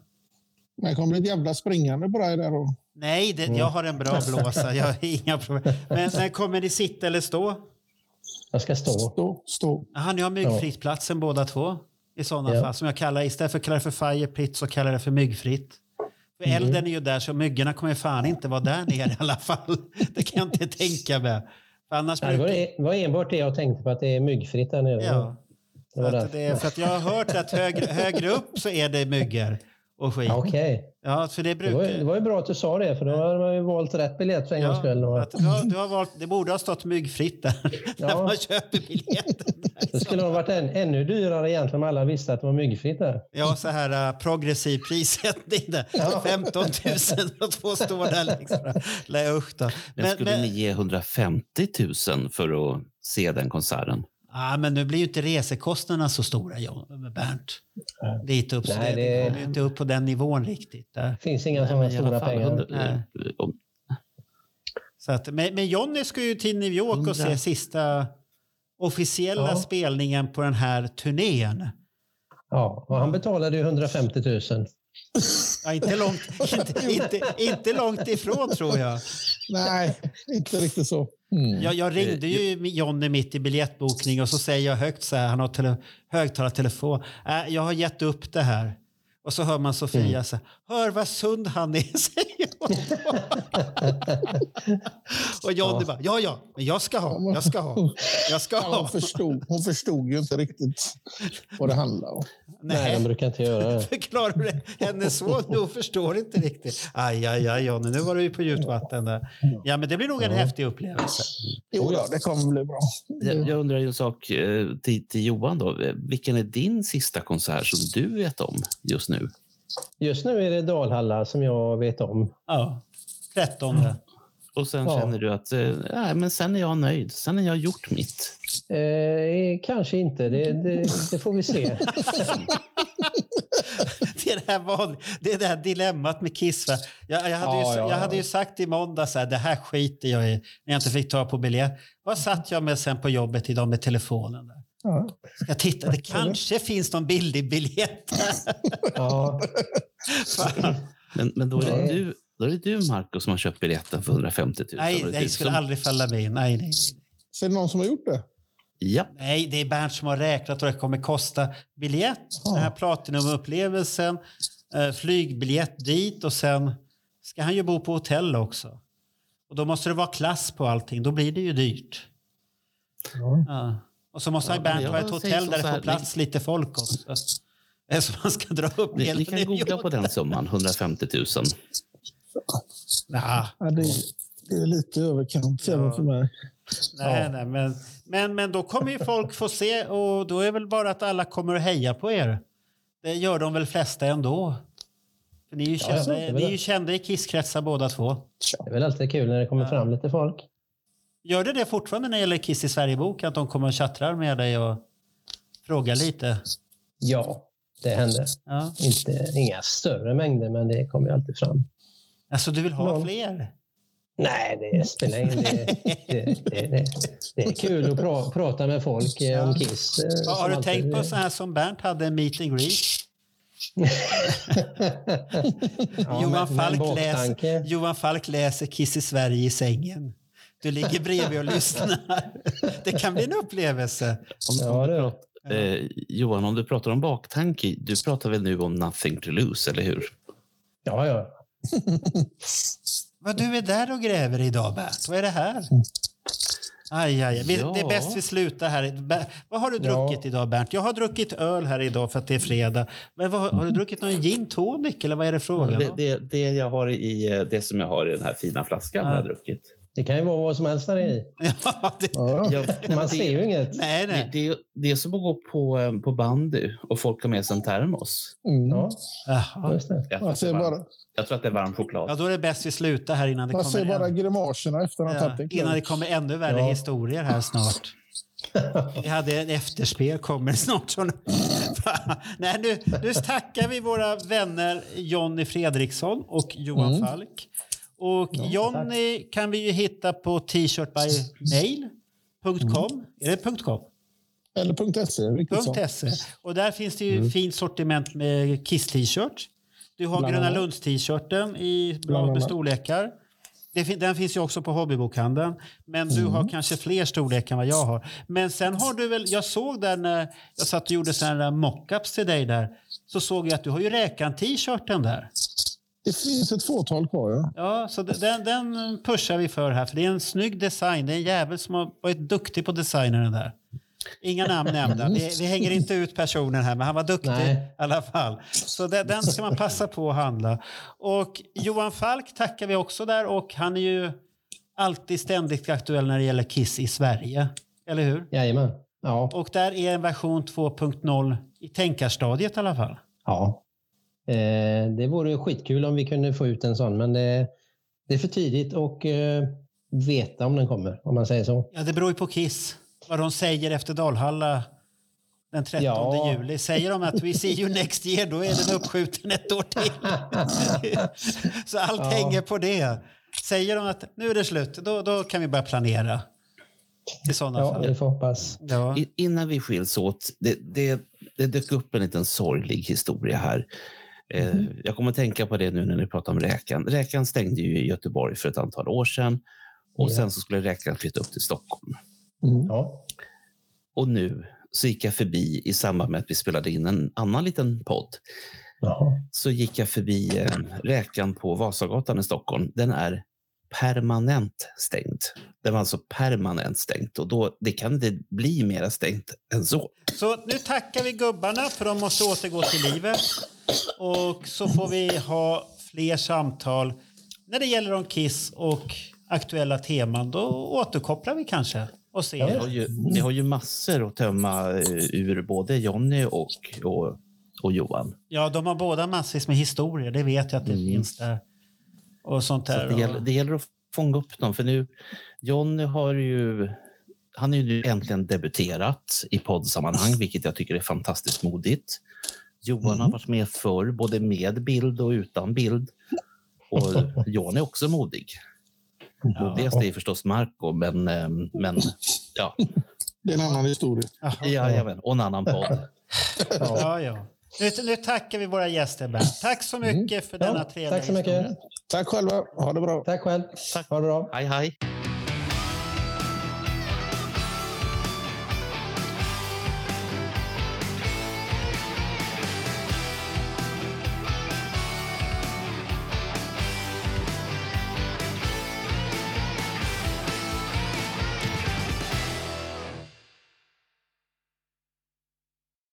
Men kommer ett jävla springande på dig där. Och... Nej, det, jag har en bra blåsa. Jag har inga problem. Men, men kommer ni sitta eller stå? Jag ska stå. Stå, stå. Jaha, ni har myggfritt-platsen båda två. I sådana Ja. fall. Som jag kallar, istället för att kalla det för fire pit så kallar jag det för myggfritt. För Mm. elden är ju där så myggorna kommer fan inte vara där nere i alla fall. Det kan jag inte tänka mig. För annars var, brukar... det var enbart det jag tänkte på, att det är myggfritt där nere. Ja. Det var För att, därför. det är, för att jag har hört att högre, högre upp så är det myggor och skit. Ja, Okej. Ja, för det Det, var, brukar... det var ju bra att du sa det, för då har man ju valt rätt biljett för en gångs skull. Och du, har, du har valt, det borde ha stått myggfritt där när Ja. man köper biljetten. Det skulle ha varit än, ännu dyrare egentligen om alla visste att det var myggfritt där. Ja, så här uh, progressiv prissättning där. Ja. 15 000 och två står där liksom. Nej, usch då. Men, Men, skulle men, ni ge 150 000 för att se den konserten? Ah, men nu blir ju inte resekostnaderna så stora, John, Bernt. Dit upp. Så Nej, det, det- kommer ju inte upp på den nivån riktigt. Det finns inga sådana stora fall pengar. 100 Nej. eh, Så att, men, men Jonny ska ju till New York och se sista officiella Ja. spelningen på den här turnén. Ja, och han betalade ju 150 000. Ja, inte, långt, inte, inte, inte långt ifrån tror jag. Nej, inte riktigt så. Mm. Jag, jag ringde ju Jonny mitt i biljettbokning och så säger jag högt så här, han har tele, högtalartelefon. Äh, jag har gett upp det här. Och så hör man Sofia så här, hör vad sund han är. säger och Johnny bara, ja, ja, men jag ska ha, jag ska ha, jag ska Ja, ha. hon, förstod, hon förstod ju inte riktigt vad det handlade om. Nej, Nej, de brukar inte göra det. förklarar du det? Hennes son, hon förstår inte riktigt. Aj, aj, aj, Johnny, nu var du ju på djupt vatten där. Ja, men det blir nog en häftig upplevelse. Jo, ja, det kommer bli bra. Jag, jag undrar en sak eh, till, till Johan. Då. Vilken är din sista konsert som du vet om just nu? Just nu är det Dalhalla som jag vet om. Ja, 13. Och sen Ja. känner du att eh, nej, men sen är jag nöjd. Sen har jag gjort mitt. Eh, kanske inte, det, det, det får vi se. Det är det här, van, det, är det här dilemmat med Kiss. Va? Jag, jag, hade ju, Ja, ja, jag hade ja. ju sagt i måndag så här, det här skiter jag i när jag inte fick ta på biljett. Vad satt jag med sen på jobbet idag med telefonen? Ja. Ska jag titta, det kanske finns någon billig biljett. Ja. Men, men då, är det du, då är det du, Marco, som har köpt biljetten för 150 000. nej, det det skulle som- aldrig falla mig in. Nej, nej, nej. Så är det någon som har gjort det? Ja, nej, det är Bernt som har räknat vad det kommer kosta biljett. Den här Platinum-upplevelsen, eh, flygbiljett dit och sen ska han ju bo på hotell också. Och då måste det vara klass på allting. Då blir det ju dyrt. Ja. Och så måste Ja, ja, Bernt ha ett hotell där det får plats lite folk också. Så man ska dra upp ni, ni kan googla på den summan, 150 000. Ja, Ja, det, det är lite överkant även för mig. nej, nej, men, men, men då kommer ju folk få se och då är väl bara att alla kommer att heja på er. Det gör de väl flesta ändå. För ni är ju Ja, kända, det är väl ni är ju kända i Kisskretsar båda två. det är väl alltid kul när det kommer Ja. fram lite folk. Gör det det fortfarande när det gäller Kiss i Sverige-bok? Att de kommer och tjattrar med dig och frågar lite? Ja, det händer. Ja. Inte, inga större mängder, men det kommer ju alltid fram. Alltså, du vill ha Ja. fler? Nej, det spelar ingen det, det, det, det, är kul att pra, prata med folk eh, om Kiss. eh, Ja, har du alltid- tänkt på så här som Bernt hade, meet and greet? Ja, Johan, en Falk läser, Johan Falk läser Kiss i Sverige i sängen. Du ligger bredvid och lyssnar. Det kan bli en upplevelse. Om, Ja, om du det- pratar, eh, Johan, om du pratar om baktanke, du pratar väl nu om nothing to lose, eller hur? Ja, ja. Vad du är där och gräver idag, Bernt. Vad är det här? Aj, aj, aj. Vi- Det är Ja. bäst vi slutar här. Vad har du Ja. druckit idag, Bernt? Jag har druckit öl här idag för att det är fredag. Men vad, har du druckit någon gin tonic eller vad är det frågan Det, om? det, det, jag har i, eh, det som jag har i den här fina flaskan Ja. har jag druckit. Det kan ju vara vad som helst där i. Ja, det, Ja. Man ser ju inget. nej, nej. det, det är som att gå på, eh, på bandy och folk har med sig en termos. Mm. Ja, Jaha. just det. Jag tror, Man, att det är varm, bara, jag tror att det är varm choklad. Ja, då är det bäst vi slutar här innan det man kommer, ser bara grimaserna efter att ha ja, innan det kommer ännu värre Ja. historier här snart. Vi hade ett efterspel kommer snart. Så nu, Nej, nu, nu tackar vi våra vänner Jonny Fredriksson och Johan Mm. Falk. Och Jonny kan vi ju hitta på t-shirtbymail.com. Är det .com? Eller .se. .se. Och där finns det ju fint sortiment med Kiss-t-shirt. Du har Bland Gröna. Lunds-t-shirten i bra med storlekar. Den finns ju också på hobbybokhandeln. Men du har kanske fler storlekar än vad jag har. Men sen har du väl, jag såg där när jag satt och gjorde sådana mockups till dig där. Så såg jag att du har ju Räkan-t-shirten där. Det finns ett fåtal kvar. Ja. Ja, så den, den pushar vi för här. För det är en snygg design. Det är en jävel som har varit duktig på designen där. Inga namn nämnda. Vi, vi hänger inte ut personen här, men han var duktig Nej. i alla fall. Så det, den ska man passa på att handla. Och Johan Falk tackar vi också där och han är ju alltid ständigt aktuell när det gäller Kiss i Sverige. Eller hur? Jajamän. Ja. Och där är en version 2.0 i tänkarstadiet i alla fall. ja. Eh, det vore ju skitkul om vi kunde få ut en sån, men det, det är för tidigt att eh, veta om den kommer, om man säger så. Ja, det beror ju på Kiss. Vad de säger efter Dalhalla den 13 Ja. juli. Säger de att we see you next year, då är den uppskjuten ett år till. Så allt Ja. hänger på det. Säger de att nu är det slut, då, då kan vi börja planera. I sådana Ja, fall. vi får hoppas. Ja. Innan vi skiljs åt, det, det, det dök upp en liten sorglig historia här. Eh, jag kommer att tänka på det nu när ni pratar om Räkan. Räkan stängde ju i Göteborg för ett antal år sedan och Ja. sen så skulle Räkan flytta upp till Stockholm. Ja. Och nu så gick jag förbi i samband med att vi spelade in en annan liten podd. Jaha. så gick jag förbi eh, räkan på Vasagatan i Stockholm. Den är permanent stängd. Den var alltså permanent stängt och då, det kan inte bli mera stängt än så. Så nu tackar vi gubbarna för de måste återgå till livet. Och så får vi ha fler samtal när det gäller om Kiss och aktuella teman. Då återkopplar vi kanske och Ni har ser. ju, ni har ju massor att tömma eh, ur både Jonny och, och, och Johan. Ja, de har båda massvis med historier. Det vet jag att det Mm. finns där. Och sånt Så där. att det, gäller, det gäller att fånga upp dem. För nu, Jonny har ju, han är ju nu äntligen debuterat i poddsammanhang, vilket jag tycker är fantastiskt modigt. Johan har varit med förr, både med bild och utan bild. Och John är också modig. Modigast är förstås Marco, men, eh, men ja, Det är en annan historia. Jajamän, och en annan podd. Ja, ja. Nu, nu tackar vi våra gäster, Bernt. Tack så mycket för denna Ja, trevliga tack så mycket. historia. Tack själva. Ha det bra. Tack själv. Ha det bra. Hej, hej!